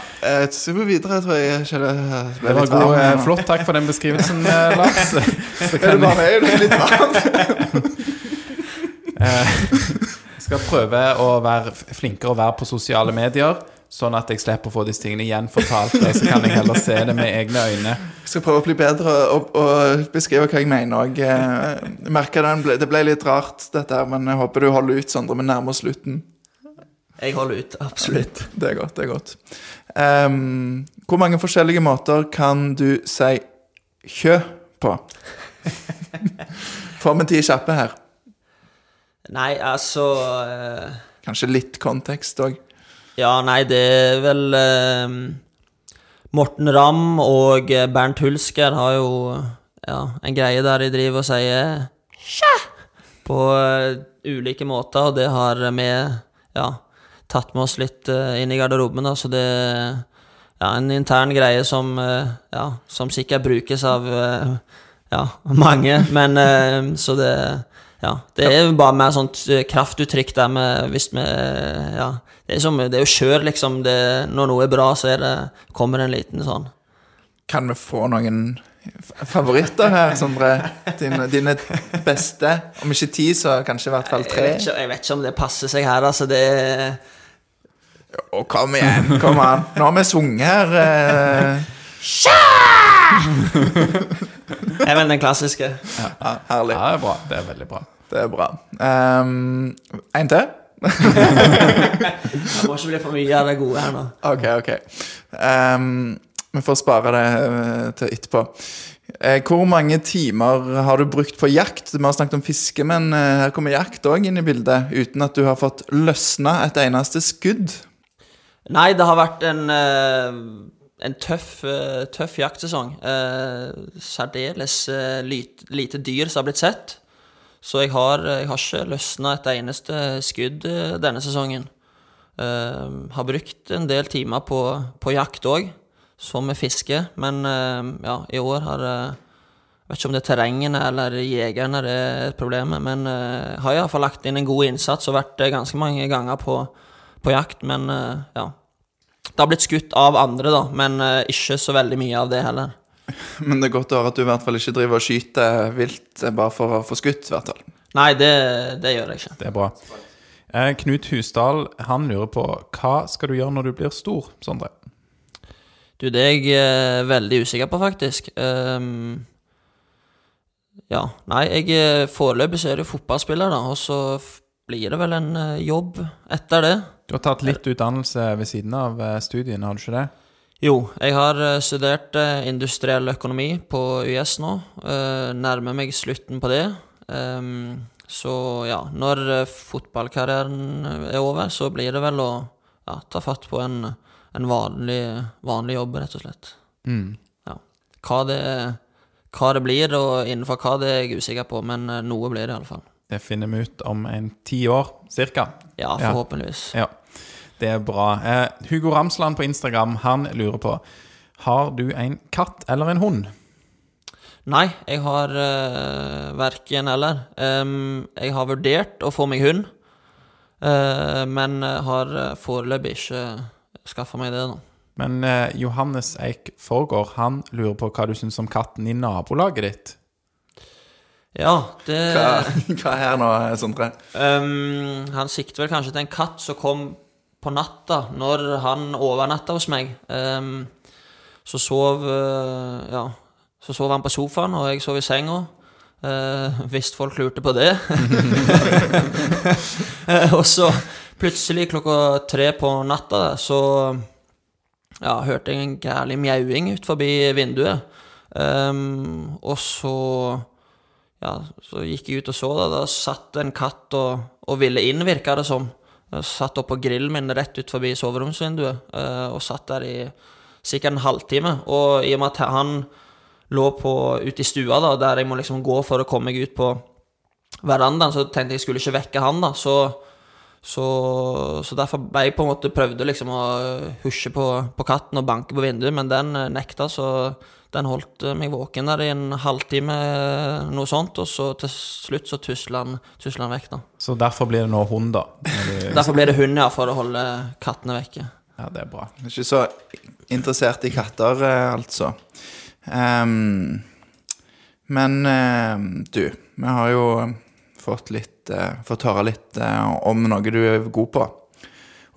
A: så går vi videre, tror jeg.
C: Det var god,
A: varm
C: eh, flott. Takk for den beskrivelsen, eh, Lars. Så
A: Er det bare meg? Det er litt varmt.
C: jeg skal prøve å være flinkere å være på sosiale medier, sånn at jeg slipper å få disse tingene gjenfortalt. og Så kan jeg heller se det med egne øyne.
A: Jeg skal prøve å bli bedre og, og beskrive hva jeg mener. òg. eh, ble, det ble litt rart, dette her, men jeg håper du holder ut, Sondre. Vi nærmer oss slutten.
B: Jeg holder ut, absolutt.
A: Det er godt. det er godt. Um, hvor mange forskjellige måter kan du si kjø på? Får vi ti kjappe her?
B: Nei, altså uh...
A: Kanskje litt kontekst òg.
B: Ja, nei, det er vel eh, Morten Ramm og eh, Bernt Hulsker har jo ja, en greie der de driver og sier Sjæ! På eh, ulike måter, og det har vi ja, tatt med oss litt eh, inn i garderoben, da, så det er ja, en intern greie som, ja, som sikkert brukes av ja, mange, men så det ja, det er bare mer sånt kraftuttrykk der med hvis vi Ja, det er, som, det er jo kjør, liksom. Det, når noe er bra, så er det, kommer det en liten sånn
A: Kan vi få noen favoritter her, Sondre? Dine, dine beste? Om ikke ti, så kanskje i hvert fall
B: jeg
A: tre?
B: vet, ikke, jeg vet ikke om det passer seg her, altså. Det
A: Å, kom igjen! Kom an. Nå har vi sunget her. eh.
B: Jeg vet den klassiske.
A: Ja, herlig.
C: Ja, det er bra. Det er veldig bra.
A: Det er bra. Um, en til?
B: Det må ikke bli for mye av det gode her nå.
A: Ok, ok. Um, vi får spare det eh, til etterpå. Eh, hvor mange timer har du brukt på jakt? Vi har snakket om fiske, men eh, her kommer jakt òg inn i bildet. Uten at du har fått løsna et eneste skudd.
B: Nei, det har vært en, en tøff, tøff jaktsesong. Eh, Særdeles lite, lite dyr som har blitt sett. Så jeg har, jeg har ikke løsna et eneste skudd eh, denne sesongen. Uh, har brukt en del timer på, på jakt òg, som med fiske. Men uh, ja, i år har eh, Vet ikke om det er terrengene eller jegerne det er problemet, men uh, har iallfall lagt inn en god innsats og vært ganske mange ganger på, på jakt. Men uh, ja. Det har blitt skutt av andre, da, men uh, ikke så veldig mye av det heller.
A: Men det er godt å høre at du i hvert fall ikke driver og skyter vilt eh, bare for å få skutt. i hvert fall.
B: Nei, det, det gjør jeg ikke.
C: Det er bra. Eh, Knut Husdal han lurer på hva skal du gjøre når du blir stor, Sondre?
B: Du, det er jeg eh, veldig usikker på, faktisk. Um, ja, nei, jeg eh, foreløpig så er det fotballspiller, da, og så blir det vel en eh, jobb etter det.
C: Du har tatt litt utdannelse ved siden av studiene, har du ikke det?
B: Jo, jeg har eh, studert eh, industriell økonomi på UiS nå. eh, Nærmer meg slutten på det. Ehm, så ja, når fotballkarrieren er over, så blir det vel å ja, ta fatt på en, en vanlig, vanlig jobb, rett og slett.
C: Mm.
B: Ja. Hva det, hva det blir, og innenfor hva det er jeg usikker på, men noe blir det iallfall.
C: Det finner vi ut om en ti år, cirka.
B: Ja,
C: Ja.
B: forhåpentligvis.
C: Ja, det er bra. Eh, Hugo Ramsland på Instagram, han lurer på Har du en katt eller en hund?
B: Nei, jeg har uh, verken eller. Um, jeg har vurdert å få meg hund, uh, men har eh, foreløpig ikke skaffa meg det, nå.
C: Men uh, Johannes Eik Forgård, han lurer på hva du syns om katten i nabolaget ditt.
B: Ja, det
A: Hva, hva er her nå, Sondre?
B: Um, Han sikter vel kanskje til en katt som kom på natta, når han overnatta hos meg. Ehm, så sov eh, Ja, så sov han på sofaen, og jeg sov i senga. Uh, hvis folk lurte på det. Eh, og så plutselig klokka tre på natta så ja, hørte jeg en gærlig mjauing ut forbi vinduet. Um, og så ja, så gikk jeg ut og så det. Da satt en katt og, og ville inn, virka det som. Jeg satt oppå grillen min rett ut forbi soveromsvinduet eh, og satt der i sikkert en halvtime. Og i og med at han lå på, ute i stua, da, der jeg må liksom gå for å komme meg ut på verandaen, så tenkte jeg jeg skulle ikke vekke han, da. Så, så, så derfor jeg på en måte prøvde liksom å husje på, på katten og banke på vinduet, men den eh, nekta, så den holdt eh, meg våken der i en halvtime, eh, noe sånt, og så til slutt så tusla han, han vekk, da.
C: Så derfor blir det nå hund, da. Du-
B: Derfor blir det hund, ja, for å holde kattene vekke.
C: Ja, det er bra.
A: Jeg er Ikke så interessert i katter, eh, altså. Um, men eh, du, vi har jo fått litt uh, Fått høre litt uh, om noe du er god på.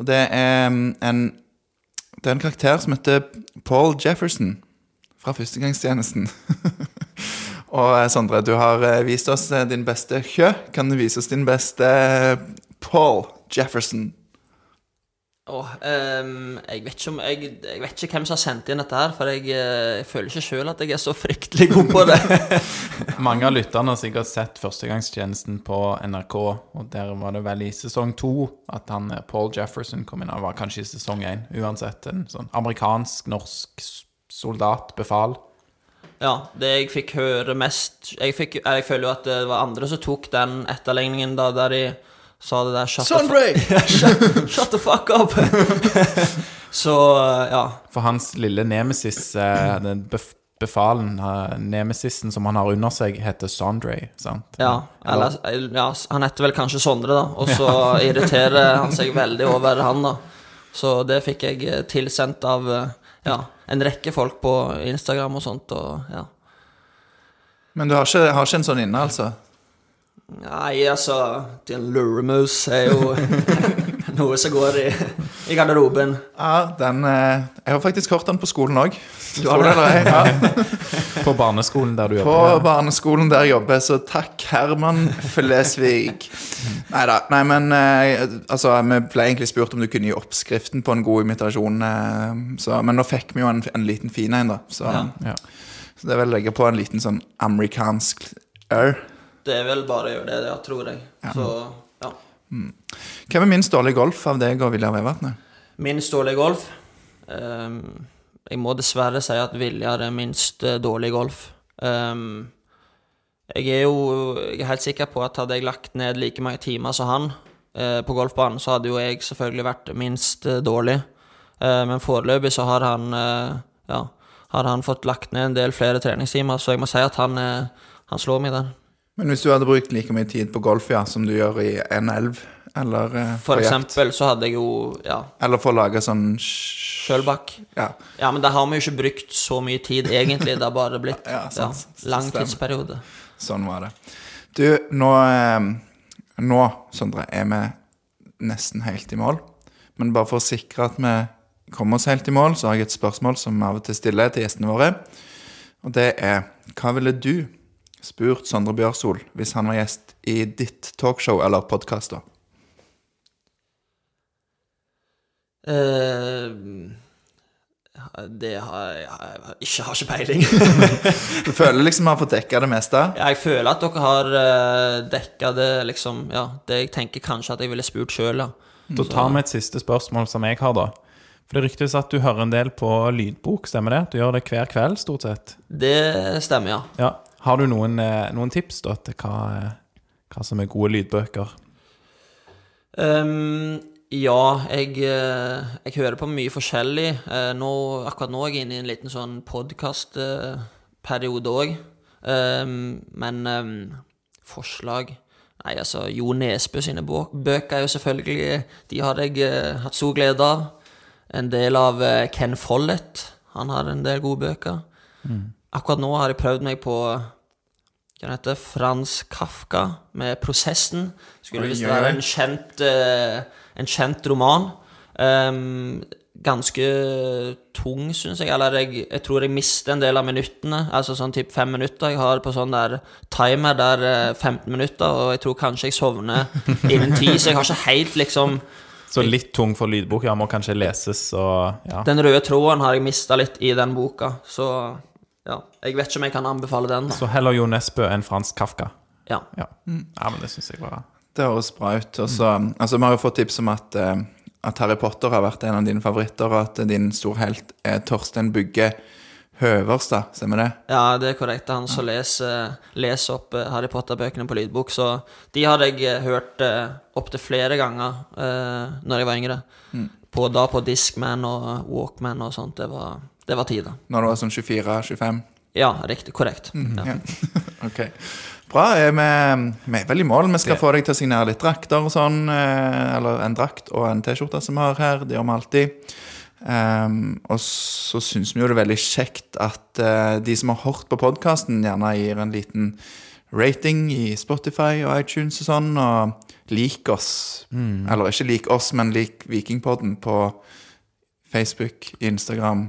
A: Og det er mm, en Det er en karakter som heter Paul Jefferson fra Førstegangstjenesten. Og eh, Sondre, du har eh, vist oss eh, din beste Kjø. Kan du vise oss din beste Paul Jefferson?
B: Oh, um, jeg, vet ikke om, jeg, jeg vet ikke hvem som har sendt inn dette her, for jeg, jeg føler ikke sjøl at jeg er så fryktelig god på det.
C: Mange av lytterne har sikkert sett Førstegangstjenesten på NRK, og der var det vel i sesong to at han Paul Jefferson kom inn. Han var kanskje i sesong én, uansett. En sånn amerikansk-norsk soldat, befal.
B: Ja, det jeg fikk høre mest Jeg, fikk, jeg føler jo at det var andre som tok den etterligningen da, der de sa det der Shut, the, shut, shut the fuck up! så, ja.
C: For hans lille nemesis, eh, den befalen, eh, nemesisen som han har under seg, heter Sondre, sant?
B: Ja, eller, ja, han heter vel kanskje Sondre, da. Og så irriterer han seg veldig over han, da. Så det fikk jeg eh, tilsendt av eh, ja, en rekke folk på Instagram og sånt, og ja.
A: Men du har ikke, har ikke en sånn inne, altså?
B: Nei, altså Den luremus er jo noe som går i, i garderoben.
A: Ja, den eh, Jeg har faktisk hørt den på skolen òg.
B: Du har det?
A: Ja,
C: På barneskolen der du jobber?
A: på barneskolen der jeg jobber, så takk, Herman Flesvig. Nei da. Nei, men eh, altså, vi ble egentlig spurt om du kunne gi oppskriften på en god imitasjon, eh, så, men nå fikk vi jo en, en liten fin en, da. Så,
B: Ja.
C: Ja.
A: så det er vel å legge på en liten sånn amerikansk air.
B: Det er vel bare å gjøre det, ja, tror jeg. Så ja.
A: Hvem er minst dårlig golf av deg og Viljar Vevatnet?
B: Minst dårlig golf. Um, jeg må dessverre si at Viljar er minst eh, dårlig golf. Um, jeg er jo jeg er helt sikker på at hadde jeg lagt ned like mange timer som han uh, på golfbanen, så hadde jo jeg selvfølgelig vært minst eh, dårlig. Uh, men foreløpig så har han uh, ja, har han fått lagt ned en del flere treningstimer, så jeg må si at han, han slår meg der.
A: Men hvis du hadde brukt like mye tid på golf ja, som du gjør i en elv, eller eh,
B: For
A: på jakt,
B: eksempel så hadde jeg jo ja,
A: eller for å lage sånn sj-
B: Sjølbakk.
A: Ja.
B: Ja, men da har vi jo ikke brukt så mye tid, egentlig. Det har bare blitt
A: Ja,
B: ja,
A: sant.
B: lang
A: Stemmer.
B: tidsperiode.
A: Sånn var det. Du, nå, eh, nå, Sondre, er vi nesten helt i mål. Men bare for å sikre at vi kommer oss helt i mål, så har jeg et spørsmål som vi av og til stiller til gjestene våre. Og det er Hva ville du spurt Sondre Bjørsol hvis han var gjest i ditt talkshow eller podkast?
B: Eh, det har jeg, jeg ikke har ikke peiling.
A: Du føler liksom vi har fått dekka det meste?
B: Ja, jeg føler at dere har uh, dekka det liksom Ja, det jeg tenker kanskje at jeg ville spurt sjøl, ja.
C: Da tar vi et siste spørsmål som jeg har, da. For det ryktes at du hører en del på lydbok, stemmer det? Du gjør det hver kveld, stort sett.
B: Det stemmer, ja.
C: Ja. Har du noen, eh, noen tips da til hva, eh, Hva som er gode lydbøker.
B: Um, ja, jeg, eh, jeg hører på mye forskjellig. Nå, akkurat nå er jeg inne i en liten sånn podkastperiode òg. men um, forslag Nei, altså, Jo Nesbø sine bøker er jo selvfølgelig De har jeg hatt stor glede av. En del av Ken Follett. Han har en del gode bøker. Akkurat nå har jeg prøvd meg på hva heter Frans Kafka med 'Prosessen'. Skulle visst være en kjent, eh, en kjent roman. Um, ganske tung, syns jeg. Eller jeg, jeg tror jeg mister en del av minuttene. Altså sånn typ fem minutter. Jeg har på sånn der timer der eh, 15 minutter, og jeg tror kanskje jeg sovner innen ti, så jeg har ikke helt liksom
C: Så litt tung for lydbok, ja, må kanskje leses og ja.
B: Den røde tråden har jeg mista litt i den boka, så ja. Jeg vet ikke om jeg kan anbefale den. da.
C: Så heller Jo Nesbø enn Frans Kafka.
B: Ja.
C: Ja, ja men det syns jeg var
A: Det høres bra ut. Også, mm. altså, vi har jo fått tips om at, eh, at Harry Potter har vært en av dine favoritter, og at din storhelt er Torstein Bugge Høverstad. Stemmer det?
B: Ja, det er korrekt. Det er han som leser, leser opp eh, Harry Potter-bøkene på lydbok. Så de hadde jeg eh, hørt uh, opptil flere ganger uh, når jeg var yngre. På, da på Discman og Walkman og sånt. Det var, det var tid, da.
A: Når du var sånn 24-25?
B: Ja, riktig. Korrekt. Ja.
A: Ja. ok. Bra. Vi, er vel i mål. Vi skal
C: Det-
A: få deg til å signere litt drakter og sånn. eh, Eller en drakt og en T-skjorte som vi har her. Det gjør vi alltid. Um, og så syns vi jo det er veldig kjekt at uh, de som har hørt på podkasten, gjerne gir en liten rating i Spotify og iTunes og sånn, og lik oss. Eller ikke lik oss, men lik Vikingpodden på Facebook, Instagram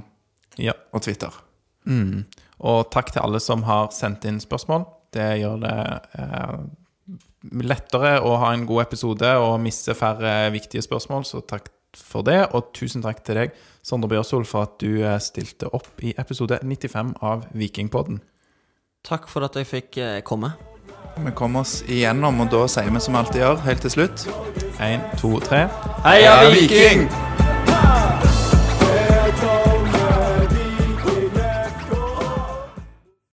C: Ja.
A: og Twitter.
C: Mm. Og takk til alle som har sendt inn spørsmål. Det gjør det eh, lettere å ha en god episode og misse færre viktige spørsmål, så takk for det. Og tusen takk til deg, Sondre Bjørsol, for at du eh, stilte opp i episode 95 av Vikingpodden.
B: Takk for at jeg fikk eh, komme.
A: Vi kommer oss igjennom, og da sier vi som vi alltid gjør, helt til slutt
C: Én, to, tre.
B: Heia
A: Viking!